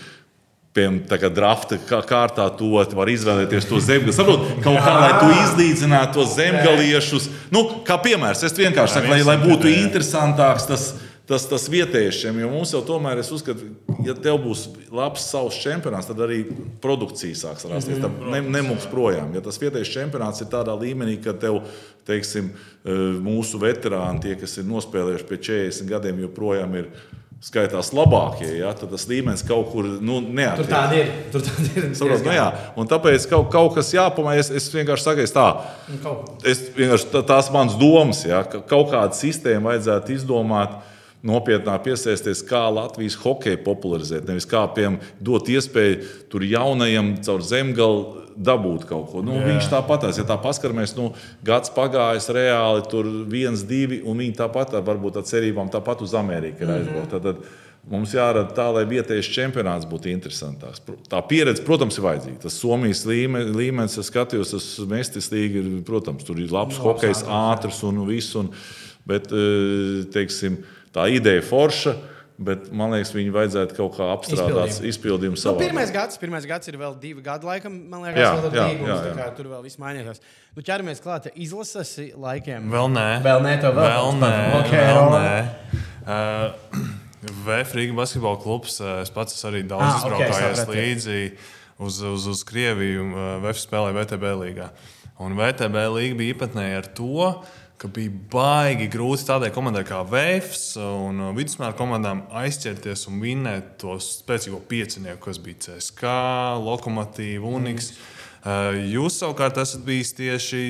piemēram, drafta kārtā, to var izvēlēties to zemgālu. Saprot, kaut kā, lai tu izlīdzinātu tos zemgāliešus. Nu, kā piemērs, es vienkārši saku, lai, lai būtu interesantāks tas tas, tas vietējiešiem, jo mums jau tomēr, es uzskatu, ja tev būs labs savs čempionāts, tad arī produkcija sāks rasties. Tad ne, nemūks projām. Ja tas vietējais čempionāts ir tādā līmenī, ka tev, teiksim, eh, mūsu veterāni, tie, kas ir nospēlējuši pie 40 gadiem, joprojām ir skaitās labākie, ja, tad tas līmenis kaut kur nu, neatkarīgs. Tur tāda ir. Tur tāda ir Saprot, nu, jā, un tāpēc kaut, kaut kas jāpamaina. Es, es vienkārši saku, tā. Nu, es vienkārši tā, tās manas domas, ja, ka kaut kādu sistēmu vajadzētu izdomāt nopietnāk piesaisties, kā Latvijas hokeju popularizēt. Nevis kā piemēram dot iespēju tur jaunajam caur zemgalu dabūt kaut ko. Nu, viņš tāpat, ja tā paskatāmies, nu, gads pagājis reāli, tur viens, divi, un viņi tāpat, varbūt ar cerībām, tāpat uz Ameriku ir mhm. aizbraukt. Tad, tad mums jārada tā, lai vietējais čempionāts būtu interesantāks. Tā pieredze, protams, ir vajadzīga. Tas Somijas līmenis, es skatījos, tas Mestis līga, ir, protams, tur ir labs no, hokejs, ātrs un viss. Un, bet, eh, teiksim, tā ideja forša. Bet man liekas, viņi vajadzētu kaut kā apstrādāt izpildījumu savā. Nu, pirmais, gads, pirmais gads ir vēl divi gadi, laikam. Man liekas, jā, vēl jā, līgums, jā, jā. tur vēl viss mainījās. Nu, ķeramies klāt izlases laikiem. Vēl nē, vēl nē, vēl, vēl nē. Okay, vēl nē. Uh, Vēfrīga basketbola klubs. Uh, es pats esmu arī daudz ah, izbraukājies okay, līdzi uz, uz, uz Krieviju. Uh, Vēf spēlēja VTB līgā. Un VTB līga bija īpatnēja ar to, ka bija baigi grūti tādai komandai kā Vēfs un vidusmēra komandām aizķerties un vinnēt to spēcīgo piecinieku, kas bija CSK, Lokomotīva, Uniks. Mm. Jūs savukārt esat bijis tieši,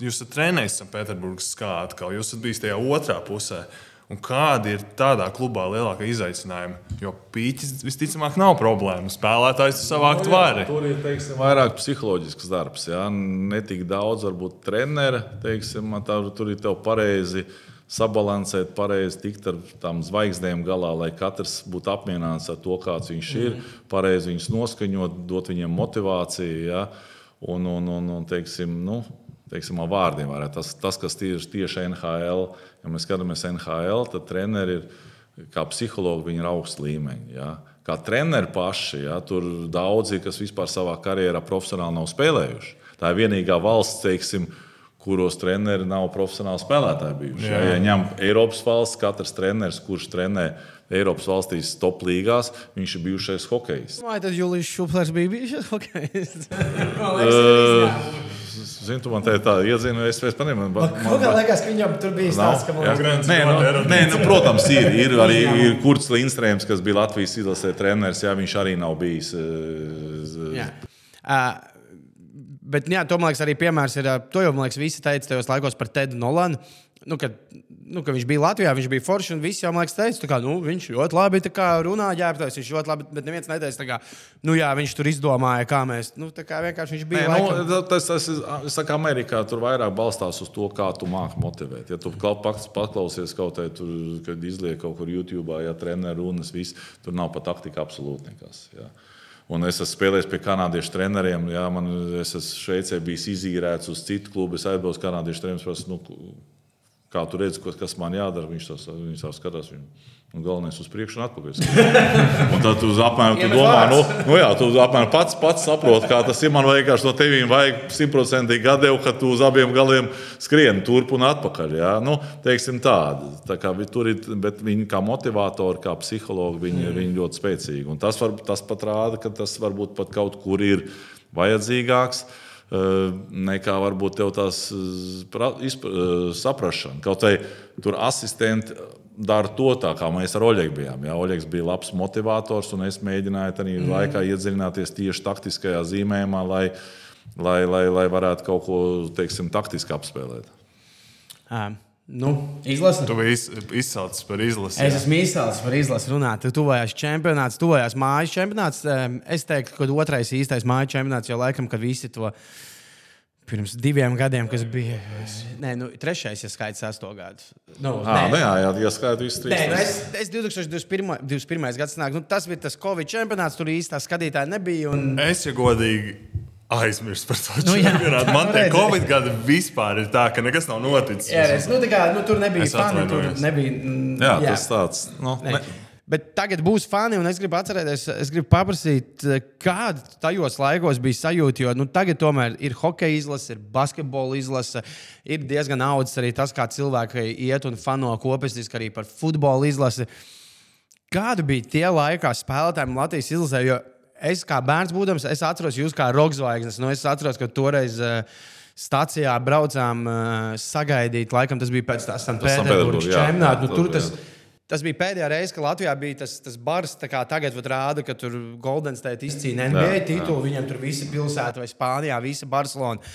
jūs esat trenējis Sanktpēterburgas skābi atkal, jūs esat bijis tajā otrā pusē. Un kādi ir tādā klubā lielākie izaicinājumi? Jo pīķis visticamāk nav problēma. Spēlētājs savākt vari. Tur ir teiksim, vairāk psiholoģisks darbs. Ja? Ne tik daudz, varbūt treniņa. Tā, tur ir tev pareizi sabalansēt, pareizi tikt ar tām zvaigznēm galā, lai katrs būtu apmierināts ar to, kāds viņš ir. Mm. Pareizi viņus noskaņot, dot viņiem motivāciju. Ja? Un, un, un, un teiksim, nu, teiksim, vārdiem. Varētu. Tas, tas kas tieši, tieši NHL, ja mēs skatāmies NHL, tad treneri ir kā psihologi, viņi ir augsts līmeņi. Ja? Kā treneri paši, ja? tur daudzi, kas vispār savā karjerā profesionāli nav spēlējuši. Tā ir vienīgā valsts, teiksim, kuros treneri nav profesionāli spēlētāji bijuši. Ja, ja ņem Eiropas valsts, katrs treneris, kurš trenē Eiropas valstīs top līgās, viņš ir bijušais hokejs. Vai tad Julijs Šuplers bija bijis hokejs? Zini, tu man te tā iedzini, es pēc tam nemanīju. Man liekas, ka viņam tur bija stāsts, ka man liekas, nē, nu, nē, nu, protams, ir. Ir arī ir Kurts Lindstrēms, kas bija Latvijas izlasē treneris, jā, viņš arī nav bijis. Jā. Uh, bet, jā, to man liekas, arī piemērs ir. To jau, man liekas, visi teica tajos laikos par Tedu Nolanu nu, kad, nu, kad viņš bija Latvijā, viņš bija foršs un viss jau man liekas, teica, ka nu, viņš ļoti labi runā, ģērbtais, viņš ļoti labi, bet neviens neteica, ka nu, jā, viņš tur izdomāja, kā mēs. Nu, kā vienkārši viņš bija. Nē, nu, tas, tas, es saku, Amerikā tur vairāk balstās uz to, kā tu māki motivēt. Ja tu paklausies kaut kā, kad izliek kaut kur YouTube, ja treneru runas, viss, tur nav pat taktika absolūti nekas. Ja. Un es esmu spēlējis pie kanādiešu treneriem. Jā, man, es esmu Šveicē bijis izīrēts uz citu klubu. Es aizbraucu kanādiešu treneriem. Nu, kā tu redzi, kas man jādara. Viņš to viņš skatās. Viņš, un galvenais uz priekšu un atpakaļ. un tad tu apmēram tu domā, nu, nu jā, tu apmēram pats, pats saproti, kā tas ir. Man vienkārši no tevis vajag simtprocentīgi gadevu, ka tu uz abiem galiem skrieni turp un atpakaļ. Jā. Nu, teiksim tādi. Tā kā, tur ir, bet viņi kā motivatori, kā psihologi, viņi, mm. viņi ļoti spēcīgi. Un tas, var, tas pat rāda, ka tas varbūt pat kaut kur ir vajadzīgāks. Uh, nekā varbūt tev tās saprāšana. Kaut arī tur asistenti dara to tā, kā mēs ar Oļegu bijām. Jā, Oļegs bija labs motivators, un es mēģināju arī mm. laikā iedziļināties tieši taktiskajā zīmējumā, lai, lai, lai, lai varētu kaut ko teiksim, taktiski apspēlēt. Um. Nu, izlasi. Tu biji izsalcis par izlasi. Es esmu izsalcis par izlasi. Runāt, tu tuvojās čempionāts, tuvojās mājas čempionāts. Es teiktu, ka otrais īstais mājas čempionāts jau laikam, kad visi to pirms diviem gadiem, kas bija. Nē, nu, trešais, ja skaits astoņu gadu. Nu, à, nē, jā, jā, ja skaits viss trīs. Nē, nu, es, es 2021. 21. gads nāk, nu, tas bija tas Covid čempionāts, tur īstā skatītāja nebija. Un... Es, ja godīgi aizmirst par to nu, čempionātu. Man te Covid gada vispār ir tā, ka nekas nav noticis. Jā, es, nu, kā, nu, tur nebija fani. Tur nebija, mm, jā, jā, tas tāds. Nu, ne. Ne. Bet tagad būs fani, un es gribu atcerēties, es gribu paprasīt, kāda tajos laikos bija sajūta. Jo nu, tagad tomēr ir hokeja izlase, ir basketbola izlase, ir diezgan audzis arī tas, kā cilvēki iet un fano kopēstiski arī par futbola izlasi. Kāda bija tie laikā spēlētājiem Latvijas izlasē? Es kā bērns būdams, es atceros jūs kā rokzvaigznes. Nu, es atceros, ka toreiz. Uh, Stācijā braucām uh, sagaidīt, laikam tas bija pēc tam Sanktpēterburgas čempionāta. Nu, tur tas, tas bija pēdējā reize, kad Latvijā bija tas, tas bars, kā tagad rāda, ka tur Golden State izcīnīja NBA titulu. Viņam tur visa pilsēta vai Spānijā, visa Barcelona.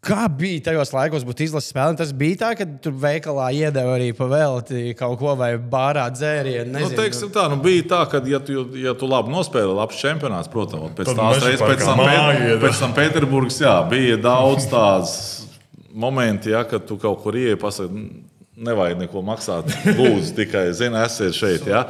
Kā bija tajos laikos būt izlases spēlē? Tas bija tā, ka tur veikalā iedeva arī pavēlti kaut ko vai bārā dzērienu. Nu, teiksim tā, nu bija tā, ka, ja tu, ja tu labi nospēlēji, labs čempionāts, protams, pēc tās reizes, pēc tam, Pēt, pēc tam Pēterburgas, jā, bija daudz tādas momenti, ja, kad tu kaut kur ieeji, pasaki, nevajag neko maksāt, lūdzu, tikai, zini, esiet šeit. Ja.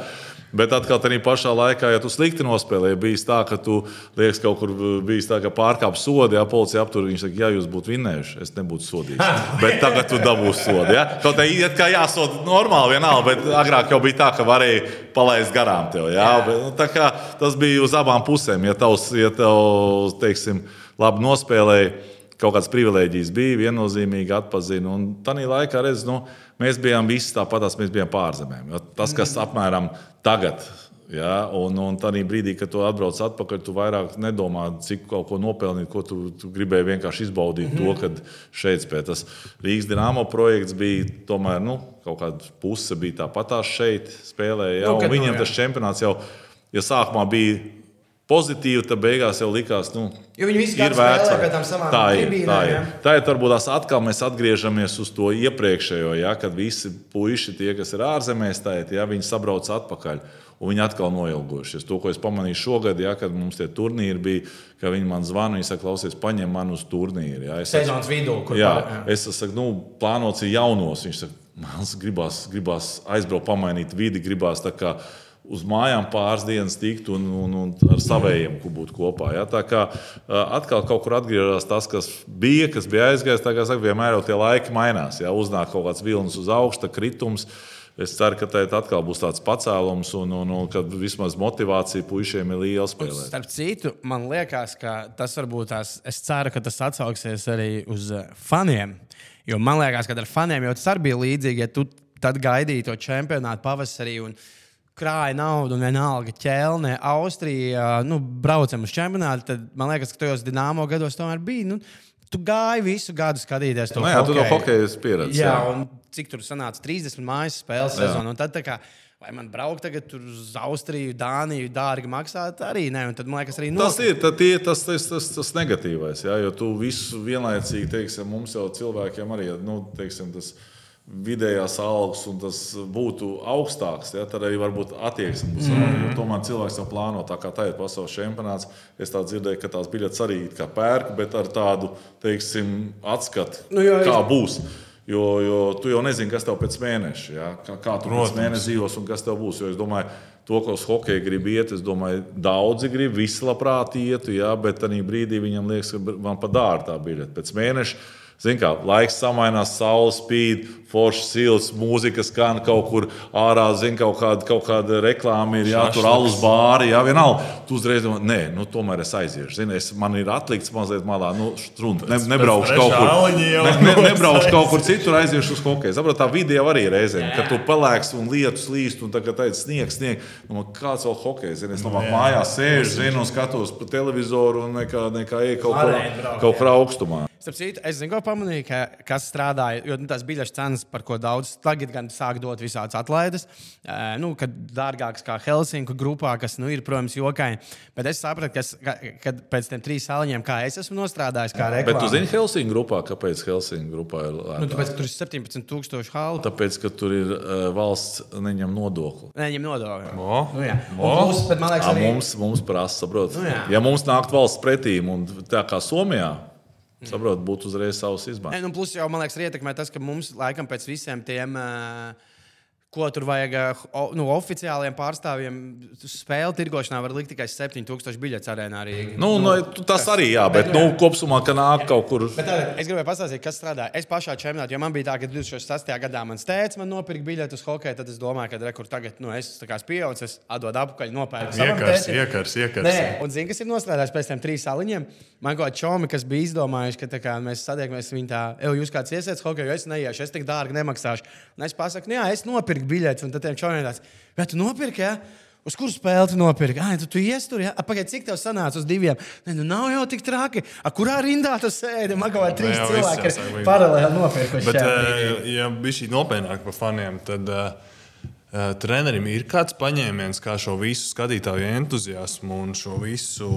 Bet atkal tādā pašā laikā, ja tu slikti nospēlēji, bija tā, ka tu liekas, kaut kur bijis tā, ka pārkāp sodi, ja policija aptur. Viņš saka, ja jūs būtu vinnējuši, es nebūtu sodīts. bet tagad tu dabūsi sodu. Ja? Kaut kā iet kā jāsoda normāli, vienalga, bet agrāk jau bija tā, ka varēja palaist garām tev. Ja? Bet, nu, kā, tas bija uz abām pusēm. Ja tavs, ja tev, teiksim, labi nospēlēji, kaut kādas privilēģijas bija, viennozīmīgi atpazina. Un tādā laikā redz, nu, mēs bijām visi tāpatās, mēs bijām pārzemēm. Tas, kas apmēram tagad. Ja, un, un tādā brīdī, kad tu atbrauc atpakaļ, tu vairāk nedomā, cik kaut ko nopelnīt, ko tu, tu gribēji vienkārši izbaudīt. Mm -hmm. To, kad šeit spēj tas Rīgas dīnāmo projekts bija tomēr nu, kaut kāda puse, bija tāpatās šeit spēlēja. Ja, nu, viņam no, tas čempionāts jau, ja sākumā bija pozitīvi, tad beigās jau likās, nu, viņi visi ir vērts. pie tām savām tā ir. tribīnēm, Tā ir. ja? Tā ir varbūt tās atkal mēs atgriežamies uz to iepriekšējo, ja, kad visi puiši, tie, kas ir ārzemēs, tā ir, ja, viņi sabrauc atpakaļ. Un viņi atkal noilgojušies. To, ko es pamanīju šogad, ja, kad mums tie turnīri bija, ka viņi man zvana, viņi saka, klausies, paņem mani uz turnīru. Ja. Es Sezonas vidū, kur Jā, pār- jā. es saku, nu, plānots ir jaunos. Viņš saka, man gribās, gribās aizbraukt, pamainīt vidi, gribās tā kā uz mājām pāris dienas tikt un, un, un ar savējiem būt kopā. Ja? Tā kā atkal kaut kur atgriežas tas, kas bija, kas bija aizgājis. Tā kā saka, vienmēr jau tie laiki mainās. Ja? Uznāk kaut kāds vilnis uz augsta, kritums. Es ceru, ka tā atkal būs tāds pacēlums un, un, un ka vismaz motivācija puišiem ir liela spēlēt. Starp citu, man liekas, ka tas varbūt tās, es ceru, ka tas atsauksies arī uz faniem. Jo man liekas, ka ar faniem jau tas arī bija līdzīgi, ja tu tad gaidīji to čempionātu pavasarī. Un, Krāja naudu, un vienalga ķēlne, Austrija, nu, braucam uz čempionātu. Tad man liekas, ka tajos dīnāmo gados tomēr bija. Nu, tu gāji visu gadu skatīties to Nu, jā, tu to hokeju. hokeju esi pieredzējis. Jā, jā. un cik tur sanāca 30 mājas spēles sezonā. tā vai man braukt tagad tur uz Austriju, Dāniju, dārgi maksāt, arī nē. Un tad man liekas, arī Tas nopirkt. ir tad tie, tas, tas, tas, tas negatīvais, jā, jo tu visu vienlaicīgi, teiksim, mums jau cilvēkiem arī nu, teiksim, tas vidējās algas un tas būtu augstāks, ja, tad arī varbūt attieksme būs. Mm. Tomēr cilvēks jau plāno, tā kā ir pasaules čempionāts. Es tā dzirdēju, ka tās biļetes arī kā pērk, bet ar tādu teiksim, atskatu, Nu, jo, kā es- būs. Jo, jo tu jau nezini, kas tev pēc mēneša, ja? kā, kā tu Protams. pēc mēneša dzīvos un kas tev būs. Jo es domāju, to, ko uz hokeju grib iet, es domāju, daudzi grib, visi labprāt ietu, ja? bet tajā brīdī viņam liekas, ka man pa dārgu tā biļete. Pēc mēneša, zin kā, laiks samainās, saule spīd, foršs silts, mūzika skan kaut kur ārā, zin, kaut kāda, kaut kāda reklāma ir, jā, tur alus bāri, jā, vienalga. Tu uzreiz domā, nē, nu, tomēr es aiziešu. Zini, es, man ir atlikts mazliet malā, nu, strunta, ne, nebraukšu kaut kur. Ne, ne, nebraukšu kaut kur citur, aiziešu uz hokeju. Sapratu, tā vide jau arī reizēm, kad tu pelēks un lietus līst, un tagad tāds sniegs, sniegs. Nu, kāds vēl hokejs? Zini, es domāju, mājās sēžu, zinu, un skatos pa televizoru un nekā, nekā ej kaut kur, kaut kur augstumā. Starp citu, es zinu, ko pamanīju, ka, kas strādāja, jo nu, tās biļetes cenas, par ko daudz tagad gan sāk dot visādas atlaides, uh, nu, kad dārgākas kā Helsinku grupā, kas, nu, ir, protams, jokaini. Bet es sapratu, kas, ka, kad pēc tam trīs saliņiem, kā es esmu nostrādājis, kā Bet tu reklāmas. zini, Helsinku grupā, kāpēc Helsinku grupā ir Nu, lētāk? tāpēc, ka tur ir 17,000 halu. Tāpēc, ka tur ir uh, valsts neņem nodokli. Neņem nodokli. O, Nu, jā. Un o. plus, bet man liekas, arī mums, mums prasa, saprot, Nu, jā. ja mums nākt valsts pretīm, un tā kā Somijā, saprot, būtu uzreiz savs izmaiņas. Nu, plus jau man liekas, arī ietekmē tas, ka mums laikam pēc visiem tiem. Uh, Ko tur vajag uh, o- nu, oficiāliem pārstāvjiem? Spēle tirgošanā var likt tikai 7000 biļetes arēnā. Arī. Nu, nu, tas arī, jā, bet, Bet, nu, jā. kopumā, ka nāk kaut kur. Bet tātad, es gribēju pastāstīt, kas strādāja. Es pašā čempionātā, jo man bija tā, ka 2008. gadā mans tēvs man nopirka biļeti uz hokeju. Tad es domāju, ka rekur tagad nu, es esmu pieaudzis, es atdodu atpakaļ, nopērku. Iekars, iekars, iekars. Nē, un zini, kas ir nostrādājis pēc tam trīs saliņiem? Man kaut kāda čomi, kas bija izdomājuši, ka kā, mēs satiekamies viņa tā, jūs kāds iesiet hokeju, jo es neiešu, es tik dārgi nemaksāšu. Un es pasaku, nu jā, es nopirku biļetes, un tad tiem čomiem tāds, vai tu nopirki? Ja? Uz kuru spēli tu nopirki? Ah, tu, tu iestur, ja? Pagaidiet, cik tev sanāca uz diviem? Nē, nu nav jau tik traki. A, kurā rindā tu sēdi? Man kaut kā trīs viss cilvēki jāsāk ir paralēli nopirkuši. Bet, brīdī. ja bija šī nopietnāk par faniem, tad uh, uh, trenerim ir kāds paņēmiens, kā šo visu skatītāju entuziasmu un šo visu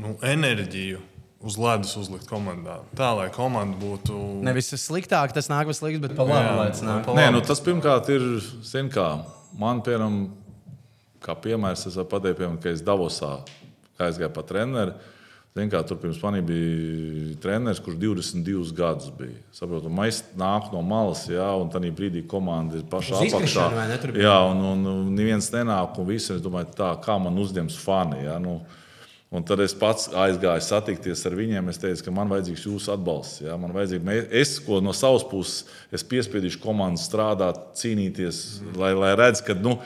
nu, enerģiju uz ledus uzlikt komandā. Tā lai komanda būtu. Nevis sliktāk, tas nāk uz sliktu, bet pa labi. lai tas nāk. pa Nē, nu, tas pirmkārt ir, zin kā, man, piemēram, kā piemērs, es varu pateikt, piemēram, ka es Davosā aizgāju pa treneru. Zin kā, tur pirms manī bija treneris, kurš 22 gadus bija. Saprotu, mēs nākam no malas, jā, un tajā brīdī komanda ir pašā apakšā. Jā, un, un, un neviens nenāk, un visi, es domāju, tā, kā man uzņems fani. Jā, nu, Un tad es pats aizgāju satikties ar viņiem. Es teicu, ka man vajadzīgs jūsu atbalsts. Ja? Man vajadzīgi, mē- es, ko no savas puses, es piespiedīšu komandu strādāt, cīnīties, lai, lai redzētu, ka, nu,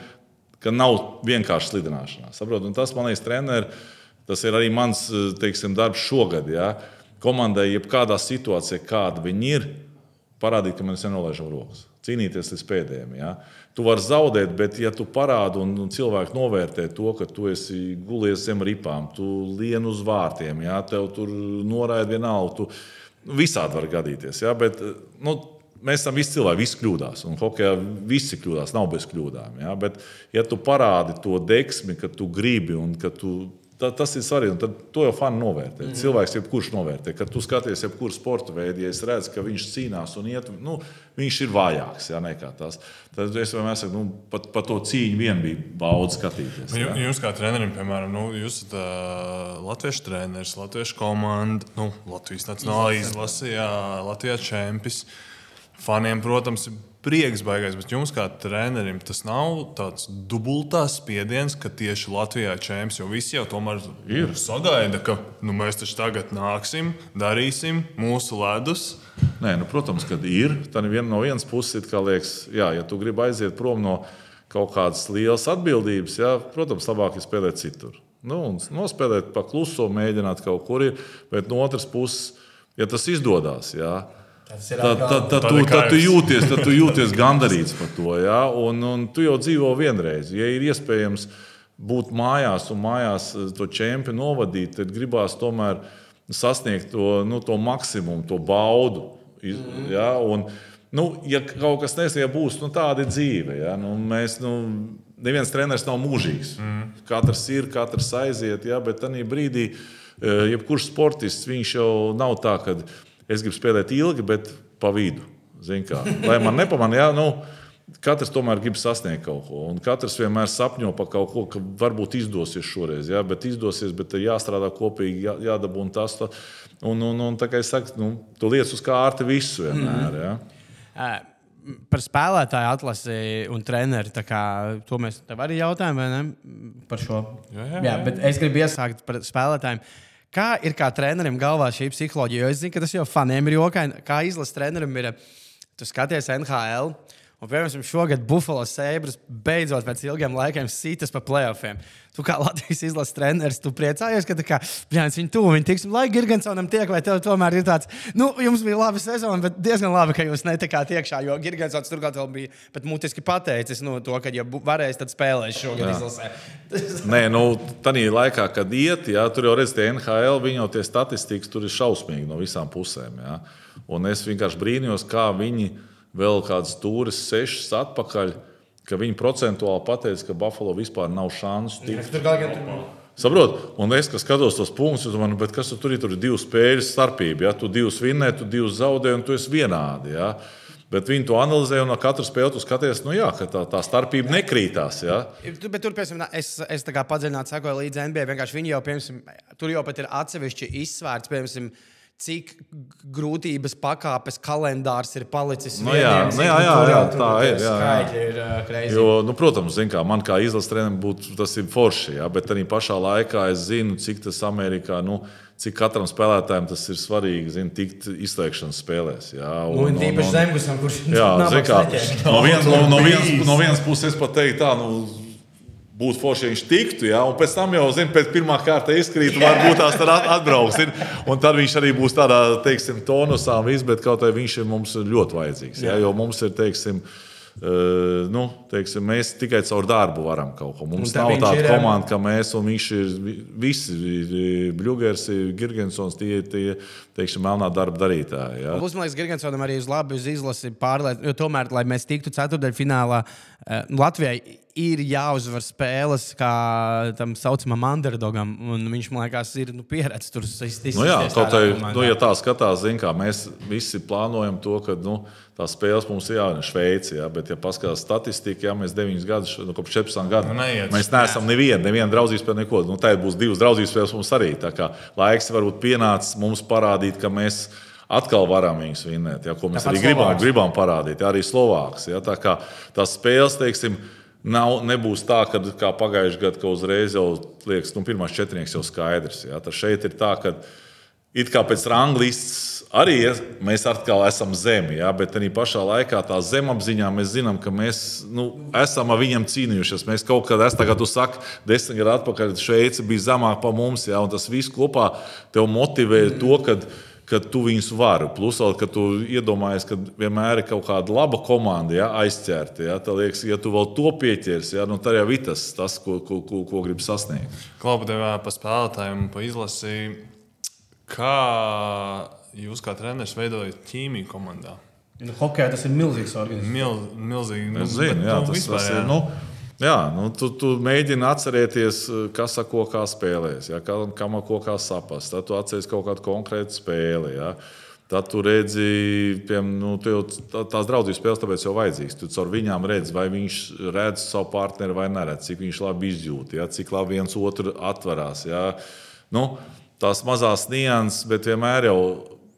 ka nav vienkārši slidināšanās. Tas man liekas, treneris, tas ir arī mans teiksim, darbs šogad. Ja? Komandai, jebkādā situācijā, kāda viņi ir, parādīt, ka mēs nenolaižam rokas. Cīnīties līdz pēdējiem. Ja? Tu vari zaudēt, bet, ja tu parādi un, un cilvēki novērtē to, ka tu esi gulies zem ripām, tu lien uz vārtiem, ja? tev tur noraida vienalga. Tu visādi var gadīties. Ja? Bet, nu, Mēs esam visi cilvēki, visi kļūdās. Un hokeja visi kļūdās, nav bez kļūdām. Ja? Bet, ja tu parādi to deksmi, ka tu gribi un ka tu Ta, tas ir svarīgi. Tad to jau fani novērtē. Mm. Cilvēks jebkurš novērtē. Kad tu skaties, jebkuru sporta veidu, ja es redzu, ka viņš cīnās un iet, nu, viņš ir vājāks ja, nekā tas. Tad es vienmēr saku, nu, pat par to cīņu vien bija baudīt skatīties. Ja. Jūs kā trenerim, piemēram, nu, jūs esat uh, latviešu treneris, latviešu komanda, nu, Latvijas nacionālā izlase, Latvijas čempions. Faniem, protams, ir prieks baigais, bet jums kā trenerim tas nav tāds dubultās spiediens, ka tieši Latvijā čempions, jo visi jau tomēr ir sagaida, ka nu, mēs taču tagad nāksim, darīsim mūsu ledus. Nē, nu, protams, ka ir. Tā vien no vienas puses, kā liekas, jā, ja tu gribi aiziet prom no kaut kādas lielas atbildības, jā, protams, labāk ir spēlēt citur. Nu, nospēlēt pa kluso, mēģināt kaut kur ir, bet no otras puses, ja tas izdodas, jā, Tad, tad, tad, tu, tad, tu jūties, tad tu jūties gandarīts par to. Ja? Un, un tu jau dzīvo vienreiz. Ja ir iespējams būt mājās un mājās eh, to čempionu novadīt, tad gribās tomēr sasniegt to, nu, to maksimumu, to baudu. Mm. Ja? Un, nu, ja kaut kas nesija būs, nu, tāda ir dzīve. Ja? Nu, mēs, nu, neviens treneris nav mūžīgs. Mm. Katrs ir, katrs aiziet, ja? bet tajā brīdī, eh, jebkurš sportists, viņš jau nav tā, ka es gribu spēlēt ilgi, bet pa vidu. Lai man nepamanīja, nu, katrs tomēr grib sasniegt kaut ko. Un katrs vienmēr sapņo par kaut ko, ka varbūt izdosies šoreiz. Jā, bet izdosies, bet jāstrādā kopīgi, jā, jādabūna tas. Tā. Un, un, un tā kā es saku, nu, tu lietas uz kārti visu vienmēr. Jā. Uh par spēlētāju atlasi un treneri. Kā, to mēs tev arī jautājām, vai ne? Par šo. Jā, jā, jā. jā bet es gribu iesākt par spēlētājiem. Kā ir kā trenerim galvā šī psiholoģija? Jo es zinu, ka tas jau faniem ir jokaini. Kā izlases trenerim ir, tu skaties NHL. Un, piemēram, šogad Buffalo Sabres beidzot pēc ilgiem laikiem sītas pa playoffiem. Tu kā Latvijas izlases treneris, tu priecājies, ka kā, brāns, viņi tuvu, viņi tiks, lai Gigantsonam tiek, vai tev tomēr ir tāds, nu, jums bija laba sezona, bet diezgan labi, ka jūs netikāt iekšā, jo Gigantsons turklāt vēl bija pat mutiski pateicis nu, to, ka, ja varēs, tad spēlēs šogad Jā. izlasē. Nē, nu, tādā laikā, kad iet, jā, tur jau redzat, NHL, viņi jau tie statistikas tur ir šausmīgi no visām pusēm. Jā. Un es vienkārši brīnījos, kā viņi viņi vēl kādas stūres, sešas atpakaļ, ka viņi procentuāli pateica, ka Buffalo vispār nav šansu tikt. Saprot, un es skatos tos punktus, un domāju, kas tu tur ir? Tur ir divu spēļu starpība. Ja? Tu divus vinnē, tu divus zaudē, un tu esi vienādi. Ja? Bet viņi to analizē, un no katra spēle tu skaties, nu jā, ka tā, tā starpība nekrītās. Ja? Bet tur, piemēram, es, es padziļināti sekoju līdzi NBA. Vienkārši viņi jau, piemēram, tur jau pat ir atsevišķi izsvērts, piemēram, cik grūtības pakāpes kalendārs ir palicis. Nu, jā, vieniem, nu, jā, jā, jā, tā ir. Jā, jā. ir uh, jo, nu, protams, kā, man kā izlases trenerim būtu tas ir forši, jā, bet arī pašā laikā es zinu, cik tas Amerikā. Nu, Cik katram spēlētājam tas ir svarīgi, zin, tikt izslēgšanas spēlēs. Jā, un, un, un, un, zemgusam, kurš jā, kā, no, no, no, no vienas puses es pat teiktu, tā, nu, būtu forši, ja viņš tiktu, ja, un pēc tam jau, zina, pēc pirmā kārta izkrīt, varbūt tās tad atbrauks. Ir, un tad viņš arī būs tādā, teiksim, tonusā, viss, bet kaut arī viņš ir mums ļoti vajadzīgs. Ja, jo mums ir, teiksim, Uh, nu, teiksim, mēs tikai caur darbu varam kaut ko. Mums nav tāda ir, komanda, ka mēs un viņš ir visi Bluegers, Girgensons, tie ir tie, teiksim, melnā darba darītāji. Ja. Plus, man liekas, Girgensonam arī uz labi uz izlasi pārliet, jo tomēr, lai mēs tiktu ceturdaļfinālā, Latvijai ir jāuzvar spēles, kā tam saucamam underdogam. Viņš man liekas, ir nu, pieredzējis tur izteikti. Nu jā, kaut arī, nu, ja tā skatās, zin, kā, mēs visi plānojam to, ka nu, tās spēles mums ir jāvien Šveicē. Ja, bet, ja paskatās statistiku, ja mēs 9 gadus, nu, kopš 14 gadiem, nu, mēs neesam nevienu, nevienu draudzības spēli, neko. Nu, Tagad būs divas draudzības spēles mums arī. Tā kā laiks varbūt pienācis mums parādīt, ka mēs atkal varam viņus vinnēt, ja, ko mēs Tāpat arī gribam, gribam parādīt. Ja, arī Slovāks. Ja, tā kā tās spēles, teiksim, Nav, nebūs tā, ka kā pagājušajā gadā, ka uzreiz jau liekas, nu, pirmās četrnieks jau skaidrs. Ja? Tad šeit ir tā, ka it kā pēc ranglistes arī ja, mēs atkal esam zemi, ja? bet arī pašā laikā tā zemapziņā mēs zinām, ka mēs nu, esam ar viņiem cīnījušies. Mēs kaut kad, es tagad saku, desmit gadu atpakaļ Šveice bija zemāk par mums, ja? un tas viss kopā tev motivē to, ka ka tu viņus vari. Plus, vēl, ka tu iedomājies, ka vienmēr ir kaut kāda laba komanda ja, aizķerta. Ja, tad liekas, ja tu vēl to pieķers, ja, nu, tad jau ir tas, tas ko, ko, ko, ko gribi sasniegt. Klaupa tev pa spēlētājiem, pa izlasi. Kā jūs kā treneris veidojat ķīmiju komandā? Nu, Hokejā tas ir milzīgs organisms. Mil, milzīgi. Es zinu, jā, nu, tas, vispār, tas ir. Nu, Jā, nu, tu, tu mēģini atcerēties, kas ar ko kā spēlēs, ja, kam, kam ar ko kā saprast. Tad tu atceries kaut kādu konkrētu spēli. Ja. Tad tu redzi, piemēram, nu, tu tās draudzības spēles, tāpēc jau vajadzīgs. Tu caur viņām redzi, vai viņš redz savu partneri vai neredz, cik viņš labi izjūt, ja, cik labi viens otru atverās. Ja. Nu, tās mazās nianses, bet vienmēr jau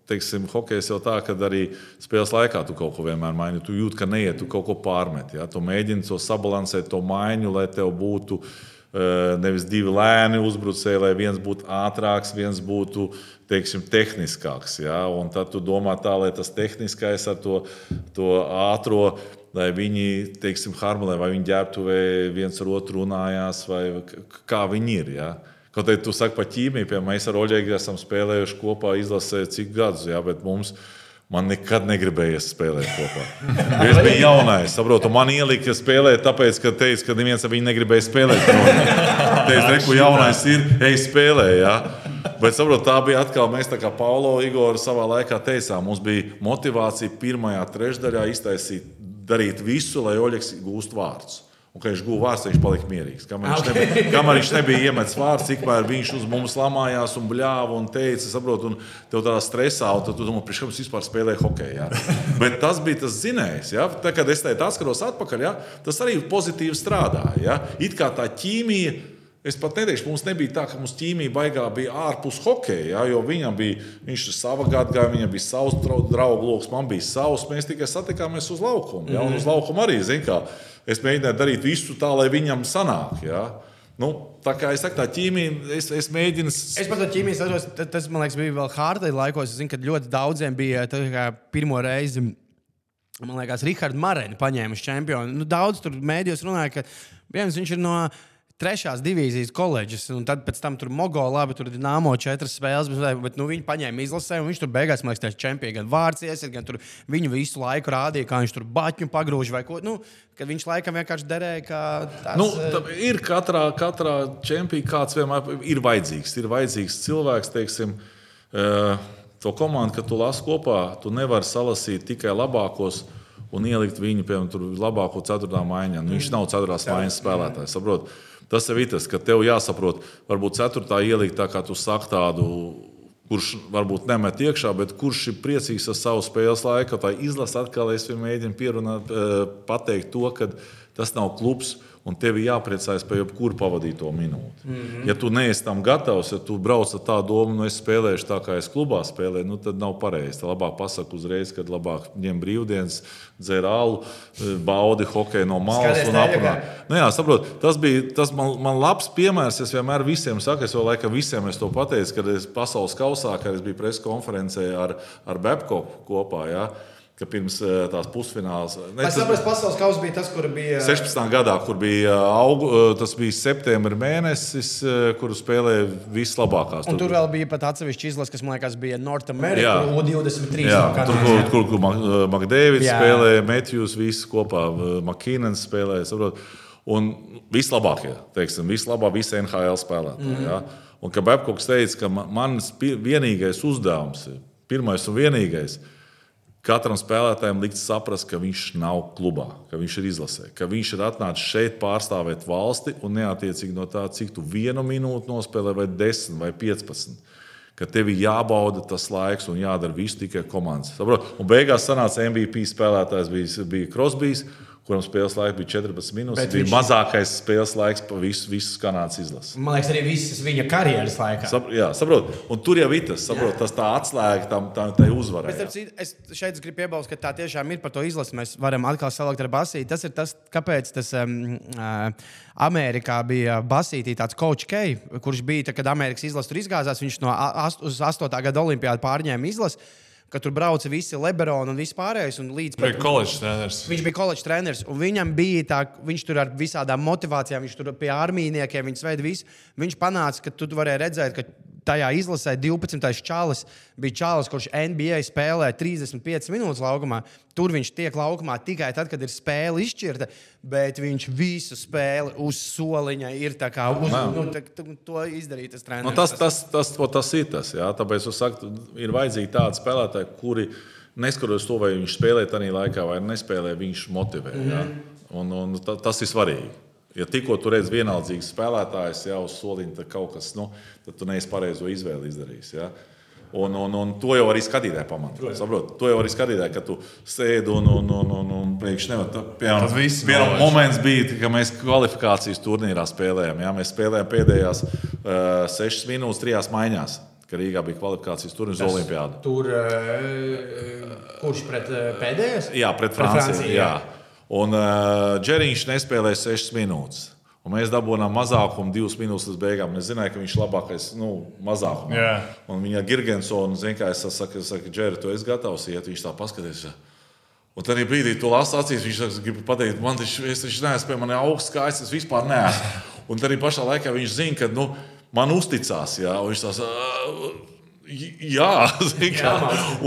teiksim, hokejs jau tā, ka arī spēles laikā tu kaut ko vienmēr maini. Tu jūti, ka neiet, tu kaut ko pārmet. Ja? Tu mēģini to sabalansēt, to maiņu, lai tev būtu uh, nevis divi lēni uzbrucēji, lai viens būtu ātrāks, viens būtu teiksim, tehniskāks. Ja? Un tad tu domā tā, lai tas tehniskais ar to, to ātro. Lai viņi, teiksim, harmonē, vai viņi ģērbtuvē viens ar otru runājās, vai kā viņi ir. Ja? Kaut arī tu saki par ķīmiju, piemēram, mēs ar Oļegu esam spēlējuši kopā izlasē cik gadus, jā, bet mums. Man nekad negribējies spēlēt kopā. Es biju jaunais, saprotu, man ielika spēlēt, tāpēc, ka teica, ka neviens ar viņu negribēja spēlēt. Teicu, reku, jaunais ir, ej, spēlē. Ja? Bet saprotu, tā bija atkal mēs, kā Paulo Igor, savā laikā teicām, mums bija motivācija pirmajā trešdaļā iztaisīt, darīt visu, lai Oļegs gūst vārdus. Un, kad viņš guva vārstu, viņš palika mierīgs. Kamēr viņš, okay. nebija, kamēr viņš nebija iemetis vārstu, tikmēr viņš uz mums lamājās un bļāva un teica, saprot, un tev tādā stresā, un tu domā, priekš kāpēc vispār spēlē hokeju. Ja? Bet tas bija tas zinējs. Ja? Tā, kad es teicu, atskaros atpakaļ, ja? tas arī pozitīvi strādāja. Ja? It kā tā ķīmija. Es pat neteikšu, mums nebija tā, ka mums ķīmija baigā bija ārpus hokeja. Ja, jo viņam bija, viņš sava gada, viņam bija savs draugu lokus, man bija savs. Mēs tikai satikāmies uz laukuma. Ja, un uz laukuma arī, zinām, Es mēģināju darīt visu tā, lai viņam sanāk. Ja? Nu, tā kā es saku, tā ķīmija, es, es mēģinu. Es par to ķīmiju saprotu, tas, man liekas, bija vēl Hārtai laikos. Es zinu, ka ļoti daudziem bija pirmo reizi. Man liekas, Rahards Marēns paņēma čempionu. Nu, daudz tur mēdījos runāja, ka viens viņš ir no trešās divīzijas koledžas, un tad pēc tam tur Mogo labi, tur bija nāmo četras spēles, bet, nu, viņi paņēma izlasē, un viņš tur beigās, man liekas, čempions gan vārds iesiet, gan tur viņu visu laiku rādīja, kā viņš tur baķu pagrūž vai ko. Nu, Kad viņš laikam vienkārši derēja, kā tāds. Nu, ir katrā, katrā čempionā kāds vienmēr ir vajadzīgs. Ir vajadzīgs cilvēks, teiksim, uh, to komandu, kad tu lasi kopā, tu nevari salasīt tikai labākos un ielikt viņu, piemēram, labāko ceturtā maiņā. Nu, viņš nav ceturtās maiņas spēlētājs. Saprot? Tas ir tas, ka tev jāsaprot, varbūt ceturtā ielikt tā, kā tu saki, tādu, kurš varbūt nemet iekšā, bet kurš ir priecīgs ar savu spēles laiku. Tā izlase atkal es mēģinu pierunāt, eh, pateikt to, ka tas nav klubs un tev ir jāpriecājas par jebkuru pavadīto minūti. Mm -hmm. Ja tu neesi tam gatavs, ja tu brauc ar tādu domu, nu es spēlēšu tā, kā es klubā spēlēju, nu, tad nav pareizi. Tad labāk pasakot uzreiz, kad labāk ņem brīvdienas, dzer alu, baudi hokeju no malas Skaties, un aprunā. Nu, jā, saprot, tas bija tas man, man labs piemērs. Es vienmēr visiem saku, es jau laikam visiem es to pateicu, kad es pasaules kausā, kad es biju preskonferencē ar, ar Bebko kopā. Ja, ka pirms eh, tās pusfināls. Ne, es saprotu, pasaules kausa bija tas, kur bija. 16. gadā, kur bija eh, augu, eh, tas bija septembris mēnesis, kur spēlēja vislabākās. Un tur, tur vēl bija pat atsevišķi izlase, kas man liekas bija North America, U23. Jā, no tur, kur, kur, kur Makdēvis spēlēja, Matthews, visi kopā, Makīnens spēlēja. Saprot? Un vislabākie, teiksim, vislabāk, visi NHL spēlētāji. Mm -hmm. ja? Un ka Babkoks teica, ka mans vienīgais uzdevums, pirmais un vienīgais, ir Katram spēlētājam likt saprast, ka viņš nav klubā, ka viņš ir izlasē, ka viņš ir atnācis šeit pārstāvēt valsti un neattiecīgi no tā, cik tu vienu minūti nospēlē, vai 10 vai 15. Ka tev ir jābauda tas laiks un jādara viss tikai komandas. Saprot? Un beigās sanāca MVP spēlētājs bija, bija Krosbīs kuram spēles laiks bija 14 minūtes. Tas bija viņš... mazākais spēles laiks pa visu, visu Kanādas izlasi. Man liekas, arī visas viņa karjeras laikā. Sap, jā, saprot. Un tur jau ir tas, saprot, tas tā atslēga tam, tam tai uzvarai. Es šeit gribu piebilst, ka tā tiešām ir par to izlasi. Mēs varam atkal salikt ar basīti. Tas ir tas, kāpēc tas um, uh, Amerikā bija basītī tāds coach K, kurš bija, tad, kad Amerikas izlase tur izgāzās, viņš no 8. 8. gada olimpiāda pārņēma izlasi ka tur brauca visi Lebroni un vispārējais. Un līdz pat, treneris. Viņš bija koledžas treneris, un viņam bija tā, viņš tur ar visādām motivācijām, viņš tur pie armijniekiem, viņš veida visu. Viņš panāca, ka tu varēji redzēt, ka tajā izlasē 12. čalis bija čalis, kurš NBA spēlē 35 minūtes laukumā. Tur viņš tiek laukumā tikai tad, kad ir spēle izšķirta, bet viņš visu spēli uz soliņa ir uz, nu, tā, to izdarīt. Nu, tas, tas, tas, tas, tas ir tas. Jā. Tāpēc es saku, ir vajadzīgi tādi spēlētāji, kuri neskatoties to, vai viņš spēlē tajā laikā vai nespēlē, viņš motivē. Mm -hmm. Un, un, tas ir svarīgi. Ja tikko tur redz vienaldzīgs spēlētājs, jau uz soliņa, tad kaut kas, nu, tad tu neesi pareizo izvēli izdarījis. Ja? Un, un, un to jau arī skatītāji pamanīja. To jau arī skatītāji, ka tu sēdi un, un, un, un, un pēkšņi nevar. Piemēram, Tas novērš. moments bija, kad mēs kvalifikācijas turnīrā spēlējām. Ja? Mēs spēlējām pēdējās uh, sešas minūtes, trijās maiņās. Kad Rīgā bija kvalifikācijas turnīrs uz Olimpiādu. Tur uh, kurš pret pēdējais? Jā, pret Pret Franciju. Franciju, jā. jā. Un uh, Džeriņš nespēlēja 6 minūtes. Un mēs dabūjām mazākumu, divas minūtes līdz beigām. Es zināju, ka viņš ir labākais, nu, mazākumā. Jā. Un viņa Girgensona, zina, kā es saku, es saku Džeri, tu esi gatavs iet, viņš tā paskatās. Un tad brīdī tu lasi acīs, viņš saka, grib pateikt, man tas es taču neesmu, man ir augsts kājas, es vispār neesmu. Un tad arī pašā laikā viņš zina, ka nu, man uzticās. Un viņš tās, "Ā, Jā, kā.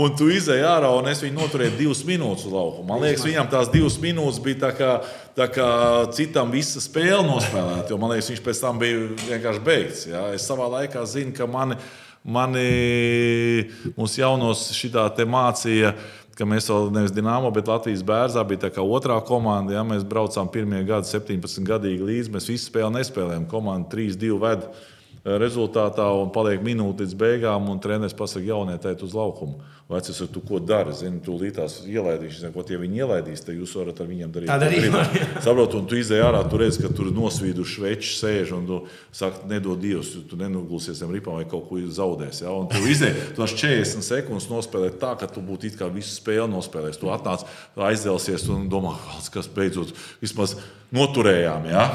un tu izēji ārā, un es viņu noturēju divas minūtes uz lauka. Man liekas, viņam tās divas minūtes bija tā kā, tā kā citam visa spēle nospēlēta. Man liekas, viņš pēc tam bija vienkārši beigts. Jā. Es savā laikā zinu, ka mani, mani mums jaunos šitā te mācīja. Ka mēs vēl nevis Dienāmo, bet Latvijas bērnā bija tā kā otrā komanda. Ja, mēs braucām pirmie gadi, 17 gadīgi līdzi. Mēs visu spēli nespēlējām. Komanda 3-2 veda rezultātā un paliek minūte līdz beigām, un treneris pasakā, jaunietai uz laukumu. Es saku, tu ko dari? Zini, tu līdās ielaidīsi, ko tie viņi ielaidīs, tad jūs varat ar viņiem darīt. Tā ko darīt, gribat. Saprot, un tu izēj ārā, tu redz, ka tur nosvīduši veči sēž, un tu saki, nedod Dievs, tu, nenogulsies zem ripām vai kaut ko zaudēsi. Ja? Un tu tu tās 40 sekundes nospēlē tā, ka tu būtu it kā visu spēli nospēlējis. Tu atnāc, aizdelsies un domā, kas beidzot vismaz noturējām. Ja?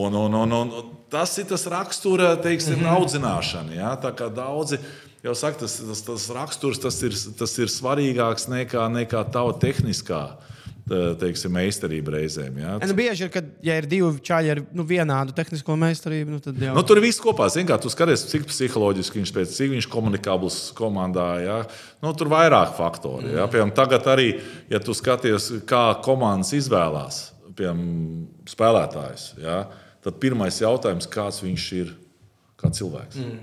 Un, un, un, un, tas ir tas rakstura teiksim, mm -hmm. audzināšana. Ja? Daudzi jau saka, tas, tas, tas raksturs tas ir, tas ir svarīgāks nekā, nekā tava tehniskā. Teiksim, meistarība reizēm. Ja? Nu, bieži ir, kad ja ir divi čaļi ar nu, vienādu tehnisko meistarību. Nu, tad jau Nu, tur viss kopā. Zin, kā, tu skaties, cik psiholoģiski viņš spēj, cik viņš komunikabls komandā. Ja? Nu, tur ir vairāk faktori. Ja? Piemēram, tagad arī, ja tu skaties, kā komandas izvēlās piemēram, spēlētājs, ja? Tad pirmais jautājums, kāds viņš ir kā cilvēks. Mm.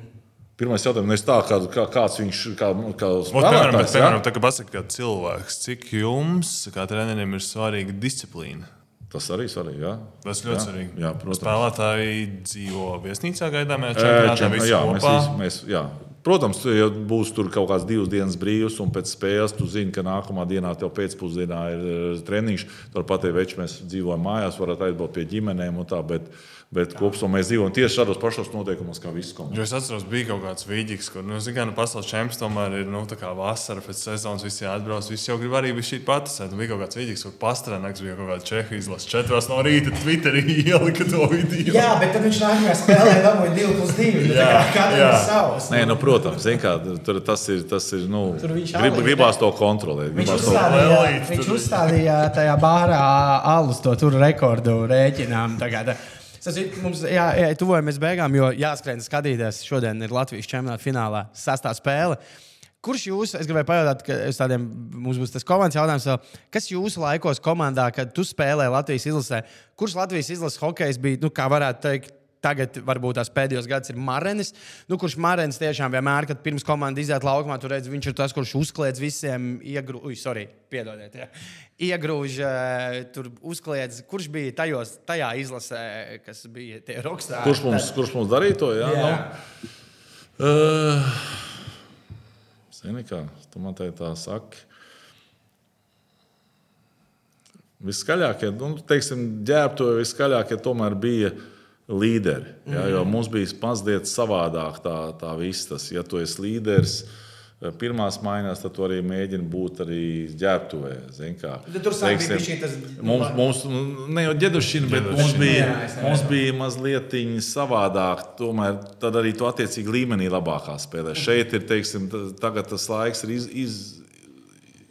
Pirmais jautājums, nevis tā, kā, kā, kāds viņš ir kā, kā Ot, Piemēram, bet, piemēram tā kā pasakā, kā cilvēks, cik jums, kā trenerim, ir svarīga disciplīna? Tas arī svarīgi. Ja? Tas ļoti Jā, svarīgi. jā, protams. Spēlētāji dzīvo viesnīcā, gaidāmajā čempionātā. čem- visi jā, mēs, mēs, jā. Protams, ja būs tur kaut kāds divas dienas brīvs, un pēc spēles tu zini, ka nākamā dienā tev pēcpusdienā ir treniņš. Turpat veči, mēs dzīvojam mājās, varat aizbraukt pie ģimenēm un tā. Bet, bet kopumā mēs dzīvojam tieši šādos pašos noteikumos, kā visas komandas. Jo es atceros, bija kaut kāds vīģis, kur, nu, zināmā mērā, nu, pasaules čempions tomēr ir nu, tā kā vasara pēc sezonas, visi atbrauc. Visi jau grib arī šī pati sēdēt. Bija kaut kāds vīģis, kur pastrānāks bija kaut kāda čehu izlase. Četros no rīta Twitterī ielika to video. Jā, bet tad viņš nākamajā spēlē dabūja 2 plus 2. Jā, Katram jā. ir savs. Nē, nu, protams, zin, kā, tur, tas ir. Tas ir nu, grib, gribās to kontrolēt. Viņš to... uzstādīja, Lelīt, viņš tur- uzstādīja tajā bārā alus, to tur rekordu rēķinām. Tagad. Tas ir mums jā, jā, tuvojamies beigām, jo jāskrien skatīties. Šodien ir Latvijas čempionāta finālā sastā spēle. Kurš jūs, es gribēju pajautāt, ka uz tādiem mums būs tas komandas jautājums, kas jūsu laikos komandā, kad tu spēlēji Latvijas izlasē, kurš Latvijas izlases hokejs bija, nu, kā varētu teikt, Tagad varbūt tās pēdējos gados ir Marenis, nu, kurš Marenis tiešām vienmēr, kad pirms komandas iziet laukumā, tur redz, viņš ir tas, kurš uzkliedz visiem, iegrūž, sorry, piedodiet, ja. iegrūž, eh, tur uzkliedz, kurš bija tajos, tajā izlasē, kas bija tie rokstāri. Kurš mums, kurš mums darīja to? Jā, Jā. Nu? Uh, Zini, kā tu man te tā saki. Viskaļākie, nu, teiksim, ģērbtuve viskaļākie tomēr bija līderi. Jā, jo mums bija mazliet savādāk tā, tā viss. Tas, ja tu esi līderis, pirmās maiņās, tad tu arī mēģini būt arī ģērbtuvē. tur sāk bija tas- Mums, mums ne jau ģedušķina, bet mums bija, Jā, es mums bija mazliet savādāk. Tomēr tad arī tu attiecīgi līmenī labākā spēlē. Šeit ir, teiksim, tagad tas laiks ir iz, iz,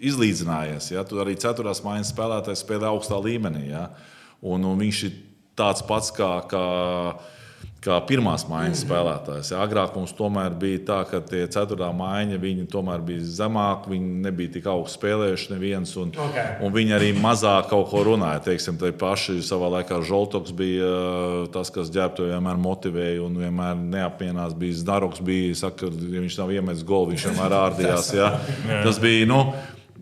izlīdzinājies. Ja? Tur arī ceturtās maiņas spēlētājs spēlē augstā līmenī. Ja? Un, un viņš ir tāds pats kā, kā, kā pirmās maiņas spēlētājs. Ja? Agrāk mums tomēr bija tā, ka tie ceturtā tomēr bija zemāki, viņi nebija tik augstu spēlējuši neviens. Un, Ok. un viņi arī mazāk kaut ko runāja. Teiksim, tai paši savā laikā Žoltoks bija uh, tas, kas ģērbtu vienmēr motivēja un vienmēr neapmienās. Bija Zdaroks, bija, saka, ja viņš nav iemetis golu, viņš vienmēr ārdījās. Ja? Tas bija. Nu,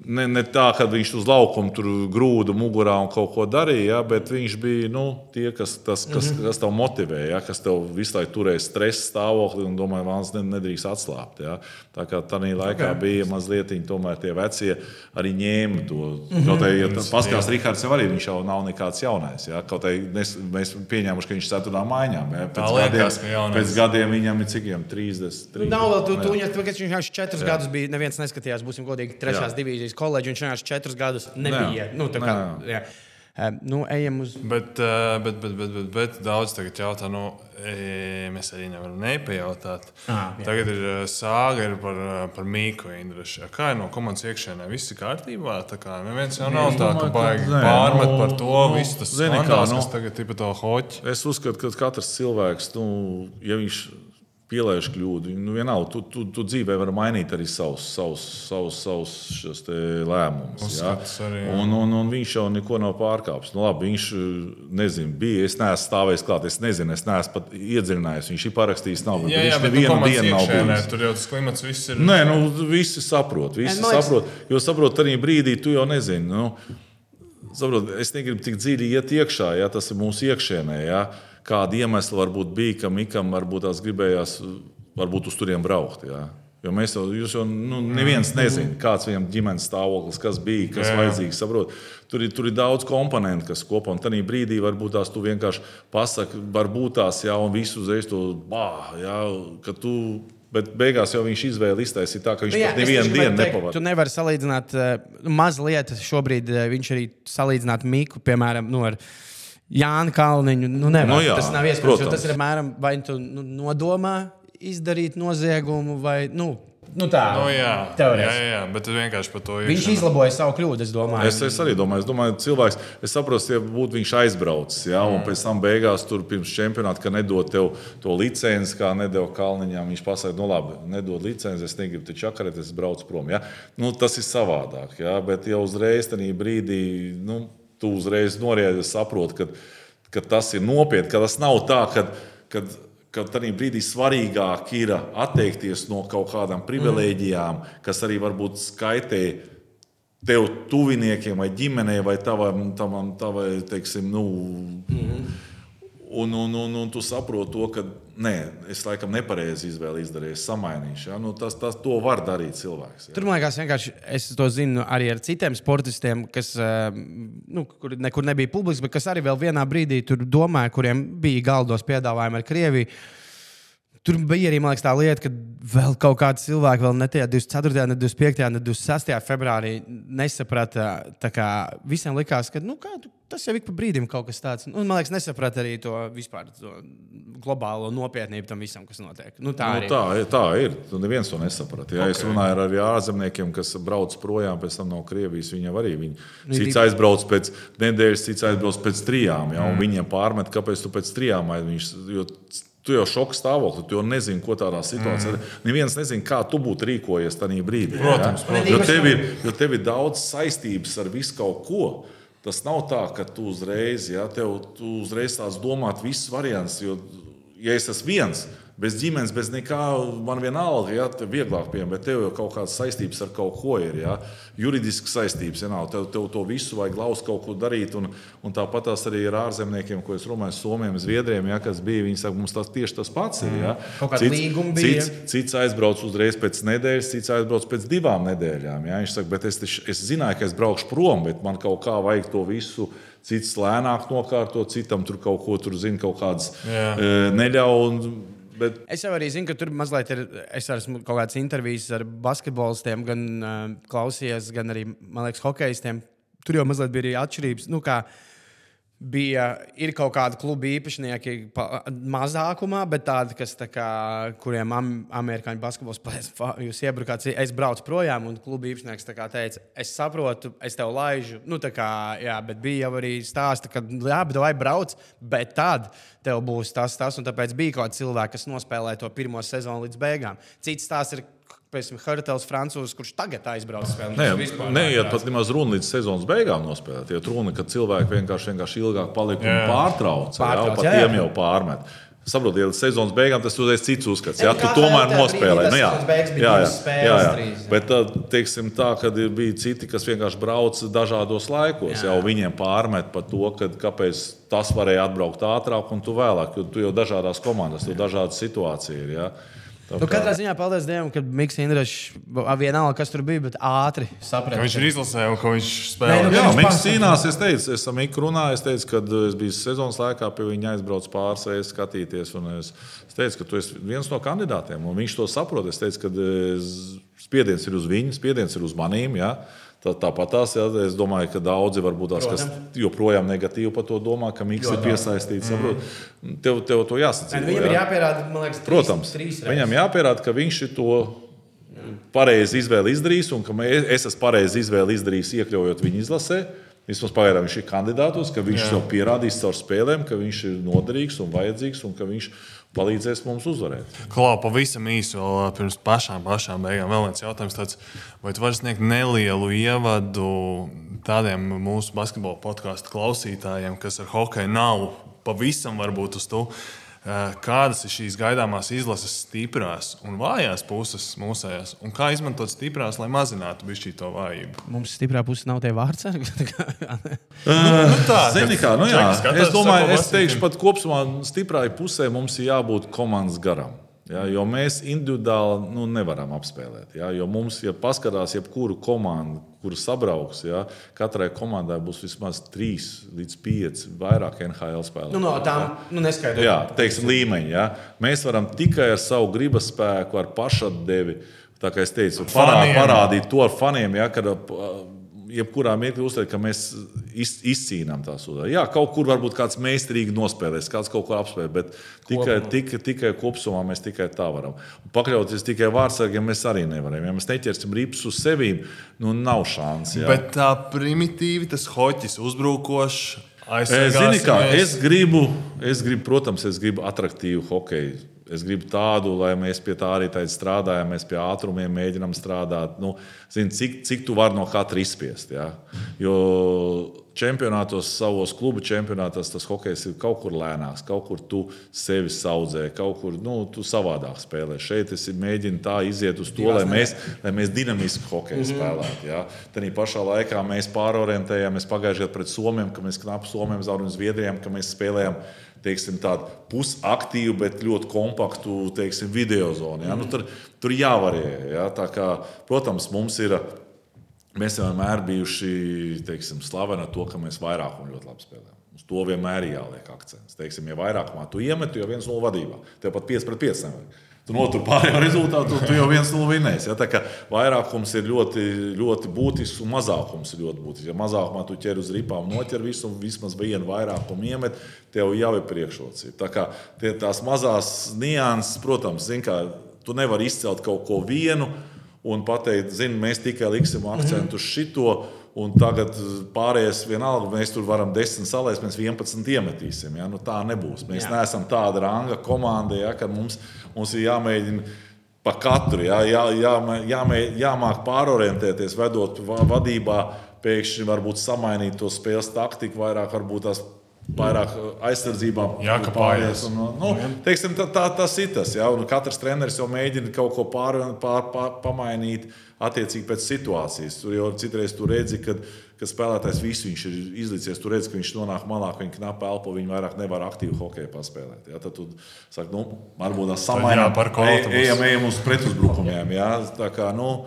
ne, ne tā, ka viņš uz laukuma tur grūda mugurā un kaut ko darīja, ja, bet viņš bija nu, tie, kas, tas, kas, mm -hmm. kas tev motivē, ja, kas tev visu laiku turēja stresa stāvokli un domāja, Vāns nedrīkst atslābt. Ja. Tā kā tajā laikā okay. bija mazliet tomēr tie vecie arī ņēma to. Mm -hmm. Kaut arī, ja paskatās, Rihards jau arī viņš jau nav nekāds jaunais. Ja. Kaut arī mēs, mēs pieņēmuši, ka viņš ir ceturtā maiņā. Ja. Pēc, liekas, gadiem, pēc gadiem viņam ir cik viņam 30. 30 nav vēl tu, tu, tu, viņš jau četrus gadus bija, neviens neskatījās, būsim godīgi, trešās divīzijas koledžas. Viņš vienkārši četrus gadus nebija. Nē. Nu, kā, Nē. jā. Nu, ejam uz. Bet, bet, bet, bet, bet, bet daudz tagad jautā, nu, mēs arī nevaram nepajautāt. Ah, jā. tagad ir sāga ir par, par Mīku Indrišu. Kā ir no komandas iekšēnē? Viss ir kārtībā. Tā kā neviens jau nav tā, ka baigi pārmet par to nu, visu tas skandāls, nu, kas tagad ir pa to hoķi. Es uzskatu, ka katrs cilvēks, nu, ja viņš pielaiž kļūdu. Nu, vienalga, tu, tu, tu dzīvē vari mainīt arī savus, savus, savus, savus lēmumus. Ja? Un, un, un viņš jau neko nav pārkāpis. Nu, labi, viņš nezin, bija. Es neesmu stāvējis klāt, es nezinu, es neesmu pat iedziļinājies. Viņš ir parakstījis, nav jā, jā, viņš nevienu dienu nav bijis. Tur jau tas klimats viss ir. Nē, nu, visi saprot. Visi saprot jo saprot, arī brīdī tu jau nezini. Nu, saprot, es negribu tik dziļi iet iekšā, ja tas ir mūsu iekšienē. Ja? kāda iemesla varbūt bija, ka Mikam varbūt tās gribējās varbūt uz turiem braukt. Jā. Jo mēs jau, jau nu, neviens nezina, kāds viņam ģimenes stāvoklis, kas bija, kas jā, jā. vajadzīgs. Saprot? Tur ir, tur ir daudz komponentu, kas kopā un tajā brīdī varbūt tās tu vienkārši pasaki, varbūt tās jau un visu uzreiz to bāh, jā, ka tu. Bet beigās jau viņš izvēlējās iztaisīt tā, ka viņš nu jā, pat nevienu dienu nepavadīja. Tu nevari salīdzināt, uh, mazliet šobrīd uh, viņš arī salīdzināt Miku, piemēram, nu, ar viņa Jānis Kalniņš. Nu, nevar, nu, jā, tas nav iespējams. Tas ir apmēram vai tu nu, nodomā izdarīt noziegumu vai. Nu, Nu tā nu, jā, jā, jā, bet vienkārši par to ir. Viņš izlaboja savu kļūdu. Es, domāju. es, es arī domāju, es domāju, cilvēks, es saprotu, ja būtu viņš aizbraucis, ja, un mm. pēc tam beigās tur pirms čempionāta, ka nedod tev to licenci, kā nedod Kalniņam. Viņš pasakā, nu labi, nedod licenci, es negribu te čakarēt, es braucu prom. Ja. Nu, tas ir savādāk, ja, bet jau uzreiz tajā brīdī. Nu, tu uzreiz noriedi saproti, ka, ka tas ir nopietni, ka tas nav tā, ka, ka, ka tajā brīdī svarīgāk ir atteikties no kaut kādām privilēģijām, kas arī varbūt skaitē tev tuviniekiem vai ģimenei vai tavam, tavam, tavai, teiksim, nu, mm -hmm Un, un, un, un tu saproti to, ka nē, es laikam nepareizi izvēli izdarīju, samainīšu. Ja? Nu, tas, tas to var darīt cilvēks. Ja? Tur man liekas, vienkārši es to zinu arī ar citiem sportistiem, kas eh, nu, nekur nebija publiski, bet kas arī vēl vienā brīdī tur domāja, kuriem bija galdos piedāvājumi ar Krieviju. Tur bija arī liekas, tā lieta, ka vēl kaut kādi cilvēki, vēl ne 24, ne 25, ne 26. februārī nesaprata. Kā, visiem likās, ka nu, kā, tas jau ik pa brīdim kaut kas tāds. Un, man liekas, nesaprata arī to vispār to globālo nopietnību tam visam, kas notiek. Nu, tā, nu, tā, tā ir. Tu neviens to nesaprata. Ja okay. Es runāju ar ārzemniekiem, kas brauc projām pēc tam no Krievijas. Viņam arī viņi, nu, cits aizbrauc pēc nedēļas, cits aizbrauc pēc trijām. Ja, mm. Viņiem pārmet, kāpēc tu pēc trijām aizbrauc Tu jau šoka stāvokli, tu jau nezini, ko tādā situācijā. Mm. Neviens nezina, kā tu būtu rīkojies tajā brīdī. Protams, ja? protams. Jo, tev ir, jo tev ir daudz saistības ar visu kaut ko. Tas nav tā, ka tu uzreiz, ja, tev, tu uzreiz tās domāt visas variants. Jo, ja es esmu viens, bez ģimenes, bez nekā, man vienalga, ja tev ir vieglāk pieņemt, bet tev jau kaut kādas saistības ar kaut ko ir. Ja? Juridiskas saistības, ja nav. Tev, tev to visu vajag laust kaut ko darīt. Un, un tāpat tās arī ir ārzemniekiem, ko es runāju, Somiem, Zviedriem, ja, kas bija. Viņi saka, mums tas tieši tas pats ir. Ja? Mm. Cits, cits, cits aizbrauc uzreiz pēc nedēļas, cits aizbrauc pēc divām nedēļām. Ja? Viņš saka, bet es, es zināju, ka es braukšu prom, bet man kaut kā vajag to visu cits lēnāk nokārtot, citam tur kaut ko tur zina, kaut kādas e, neļauj. Bet... Es jau arī zinu, ka tur mazliet ir. Es esmu kaut kādas intervijas ar basketbolistiem, gan uh, klausījies, gan arī, man liekas, hokeistiem. Tur jau mazliet bija arī atšķirības. Nu, kā, uh, bija kaut kādi klubu īpašnieki mazākumā, bet tādi, kas, tā kā, kuriem am, amerikāņu basketbols spēlēs, jūs iebrukāt, es braucu projām, un klubu īpašnieks teica, es saprotu, es tev laižu. Nu, kā, jā, bet bija jau arī stāsti, ka, bet vai brauc, bet tad tev būs tas, tas, un tāpēc bija kaut kādi cilvēki, kas nospēlēja to pirmo sezonu līdz beigām. Cits stāsts ir Piemēram, Hartels, Francūzs, kurš tagad aizbrauc spēlēt. Nē, neiet pat nemaz runa līdz sezonas beigām nospēlēt. Iet runa, ka cilvēki vienkārši, vienkārši ilgāk palika un pārtrauca. pārtrauca jā, pat jā, jā. tiem jau pārmet. Saprotiet, līdz sezonas beigām tas ir cits uzskats. Jā, tu tomēr nospēlēji. Nu, jā, jā, jā, jā, jā. jā. Bet tad, teiksim, tā, kad ir bija citi, kas vienkārši brauc dažādos laikos, Jā. jau viņiem pārmet par to, ka, kāpēc tas varēja atbraukt ātrāk un tu vēlāk, jo tu jau dažādās komandās, tur dažādas situācijas. Jā. Nu, katrā ziņā paldies Dievam, ka Mikls Indrišs vienalga, kas tur bija, bet ātri Ka saprata. viņš ir izlasējis un ka viņš Nē, spēlē. nu, Jā, pats- cīnās. Es teicu, es esmu Mikls runājis. Es teicu, ka es biju sezonas laikā pie viņa aizbraucis reizes skatīties. un Es, es teicu, ka tu esi viens no kandidātiem. un Viņš to saprot. Es teicu, ka es- spiediens ir uz viņu, spiediens ir uz manīm. Ja? Tā, tāpat tās, ja, es domāju, ka daudzi varbūt tās, kas joprojām negatīvi par to domā, ka Mikls ir piesaistīts. Mm. Tev, tev to nu, Viņam ir jāpierāda, man liekas, trīs, Protams, trīs reizes. viņam jāpierāda, ka viņš ir to pareizi izvēli izdarījis un ka es esmu pareizi izvēli izdarījis, iekļaujot viņu izlasē. Vismaz pagaidām viņš ir kandidātos, ka viņš Jā. jau pierādījis caur spēlēm, ka viņš ir noderīgs un vajadzīgs un ka viņš palīdzēs mums uzvarēt. Klau, pavisam īsi vēl pirms pašām, pašām beigām. Vēl viens jautājums, tāds, vai tu vari sniegt nelielu ievadu tādiem mūsu basketbola podkāstu klausītājiem, kas ar hokeju nav pavisam varbūt uz to. Eh, Kādas ir šīs gaidāmās izlases stiprās un vājās puses mūsējās, un kā izmantot stiprās, lai mazinātu šī to vājību? Mums stiprā puse nav tie vārdsargi. Nu, tā, Zini, kā, nu, jā, Čeki skatās, es domāju, es teikšu, pat kopumā stiprai pusē mums ir jābūt komandas garam. Ja, jo mēs individuāli nu, nevaram apspēlēt. Ja, jo mums, ja paskatās, jebkuru komandu, kur sabrauks, ja, katrai komandai būs vismaz 3 līdz 5 vairāk NHL spēlētāju. nu, no tām nu, neskaidrot. Jā, teiksim, līmeņi. Ja. Mēs varam tikai ar savu gribas spēku, ar pašatdevi, tā kā es teicu, parā, parādīt to ar faniem, ja, kad jebkurā mirklī uzteikt, ka mēs iz, izcīnām tās uzvaras. Jā, kaut kur varbūt kāds meistarīgi nospēlēs, kāds kaut ko apspēlēs, bet tikai, tikai, tikai kopumā mēs tikai tā varam. Pakļauties tikai vārdsargiem mēs arī nevaram. Ja mēs neķersim rips uz sevi, nu nav šāns. Ja. Bet tā primitīvi tas hoķis uzbrukošs. Es, zini, kā, es, gribu, es gribu, protams, es gribu attraktīvu hokeju. Es gribu tādu, lai mēs pie tā arī strādājam, mēs pie ātrumiem mēģinām strādāt. Nu, zini, cik, cik tu vari no katra izspiest. Ja? Jo čempionātos, savos klubu čempionātos, tas hokejs ir kaut kur lēnāks, kaut kur tu sevi audzē, kaut kur nu, tu savādāk spēlē. Šeit es mēģinu tā iziet uz to, lai mēs, lai mēs dinamiski hokeju spēlētu. Ja? Tad pašā laikā mēs pārorientējāmies pagājušajā gadā pret Somiem, ka mēs knapi Somiem zaudējām Zviedrijam, ka mēs spēlējām teiksim, tādu pusaktīvu, bet ļoti kompaktu teiksim, video zonu. Ja? Nu, tur, tur jāvarē. Ja? Kā, protams, mums ir. Mēs vienmēr bijuši teiksim, slaveni ar to, ka mēs vairākumu ļoti labi spēlējam. Uz to vienmēr ir jāliek akcents. Teiksim, ja vairākumā tu iemet, jau viens no vadībā, tev pat 5 pret 5 nevajag. Tu notur pārējo rezultātu, tu jau viens no vinnēs. Ja? Tā kā vairākums ir ļoti, ļoti būtisks un mazākums ir ļoti būtisks. Ja mazākumā tu ķer uz ripām, noķer visu un vismaz vienu vairākumu iemet, tev jau ir priekšrocība. Tā kā tie, tās mazās nianses, protams, zin, kā, tu nevari izcelt kaut ko vienu un pateikt, zini, mēs tikai liksim akcentu uz šito. Un tagad pārējais vienalga, mēs tur varam 10 salēst, mēs 11 iemetīsim. Ja? Nu, tā nebūs. Mēs Jā. Jā. neesam tāda ranga komanda, ja? ka mums, mums ir jāmēģina pa katru, ja? jā, jā, jāmē, jāmāk pārorientēties, vedot va- vadībā, pēkšņi varbūt samainīt to spēles taktiku, vairāk varbūt tās. Vairāk aizsardzībā Jākapājas. un, nu, teiksim, tā, tā, tas ir tas. Ja? Un katrs treneris jau mēģina kaut ko pār, pār, pār, pamainīt attiecīgi pēc situācijas. Tur jau citreiz tu redzi, kad, kad spēlētājs visu viņš ir izlicies. Tur redzi, ka viņš nonāk malā, ka viņš knapi elpo, viņš vairāk nevar aktīvi hokeju paspēlēt. Ja? Tad tu saki, nu, varbūt tas autobusu. ejam, ejam uz pretuzbrukumiem. Ja? Tā kā, nu,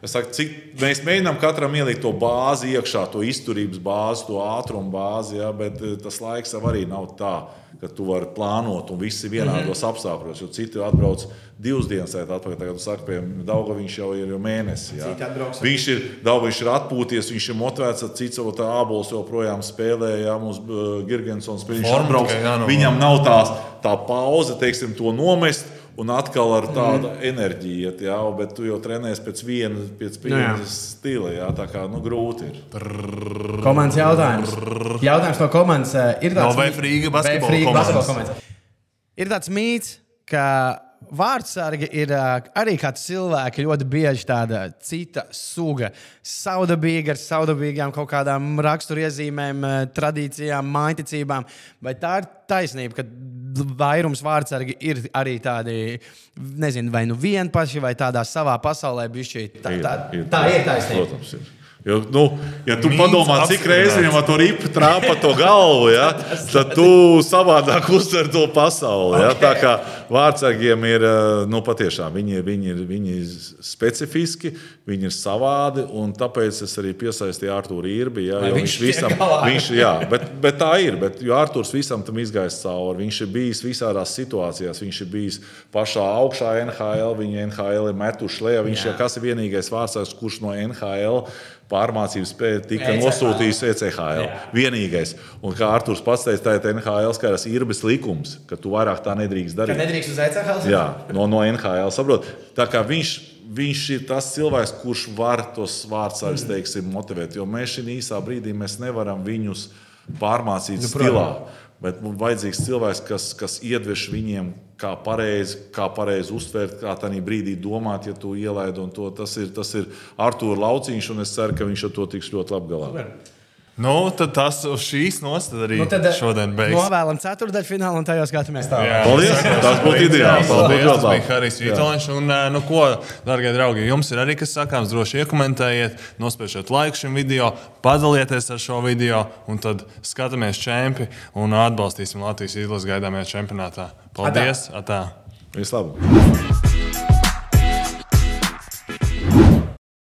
Es saku, cik mēs mēģinām katram ielikt to bāzi iekšā, to izturības bāzi, to ātrumu bāzi, ja, bet eh, tas laiks jau arī nav tā, ka tu vari plānot un visi vienādos apstākļos. Jo citi atbrauc divas dienas atpakaļ, tagad tu saki, piemēram, Dauga viņš jau ir jau mēnesi. Ja. Viņš ir, Dauga, viņš ir atpūties, viņš ir motivēts, ar citu savu ābolu joprojām spēlē, ja mums uh, Girgensons viņš Forma atbrauc. jānovada. Viņam nav tās, tā pauze, teiksim, to nomest. Un atkal ar tādu mm. enerģiju, iet, jā, bet tu jau trenējies pēc viena, pēc Nu vienas stila. Jā, tā kā nu, grūti ir. Komandas jautājums. Jautājums no komandas. eh, Ir tāds No VF Rīga basketbola VF Rīga komandas. basketbola komandas. Ir tāds mīts, ka vārdsargi ir uh, arī kā cilvēki ļoti bieži tāda cita suga. Saudabīga ar saudabīgām kaut kādām raksturiezīmēm, uh, tradīcijām, maiticībām. Vai tā ir taisnība, ka vairums vārdsargi ir arī tādi, nezinu, vai nu vienpaši, vai tādā savā pasaulē bijuši? Tā, tā, tā, tā ir taisnība. Protams, ir. Jo, nu, ja tu Mīns padomā, cik reizes viņam ar to ripu trāpa to galvu, ja, tad tu savādāk uztver to pasauli. Ja. Tā kā vārdsargiem ir eh, nu, patiešām viņi, viņi, ir, viņi ir specifiski, viņi ir savādi. Tāpēc es arī piesaistīju Arthuru Irbi. Ja, Lai viņš visam, viņš, jā, bet, bet tā ir. Bet, jo Arthurs visam tam izgājis cauri. Viņš ir bijis visādās situācijās. Viņš ir bijis pašā augšā NHL, viņa NHL ir metuši lejā. Viņš ir kas ir vienīgais vārdsargs, kurš no NHL pārmācību spēja tika ECHL. nosūtīts ECHL. Jā. Vienīgais. Un kā Arthurs pats teica, tā ir NHL skaras irbis likums, ka tu vairāk tā nedrīkst Ka darīt. nedrīkst uz ECHL? Jā, no, no NHL saprot. Tā kā viņš, viņš ir tas cilvēks, kurš var tos vārdsargus teiksim, motivēt. Jo mēs šī īsā brīdī mēs nevaram viņus pārmācīt nu, stilā. Bet mums vajadzīgs cilvēks, kas, kas iedvež viņiem, kā pareizi, kā pareizi uztvert, kā tādā brīdī domāt, ja tu ielaidi. un to. Tas ir, tas ir Arthurs Lauciņš, un es ceru, ka viņš ar to tiks ļoti labi galā. Nu, tad tas uz šīs nostājas arī Nu, tad eh, šodien beigas. novēlam ceturdaļu finālu un tajā skatāmies tālāk. Paldies! Tas būtu ideāli. Paldies, tas bija. Harijs Vitoļņš. Un, eh, nu, ko, darbie draugi, jums ir arī kas sakāms, droši iekomentējiet, nospiežiet laiku šim video, padalieties ar šo video, un tad skatāmies čempi un atbalstīsim Latvijas izlases gaidāmajā čempionātā. Paldies! Atā. Vislabāk!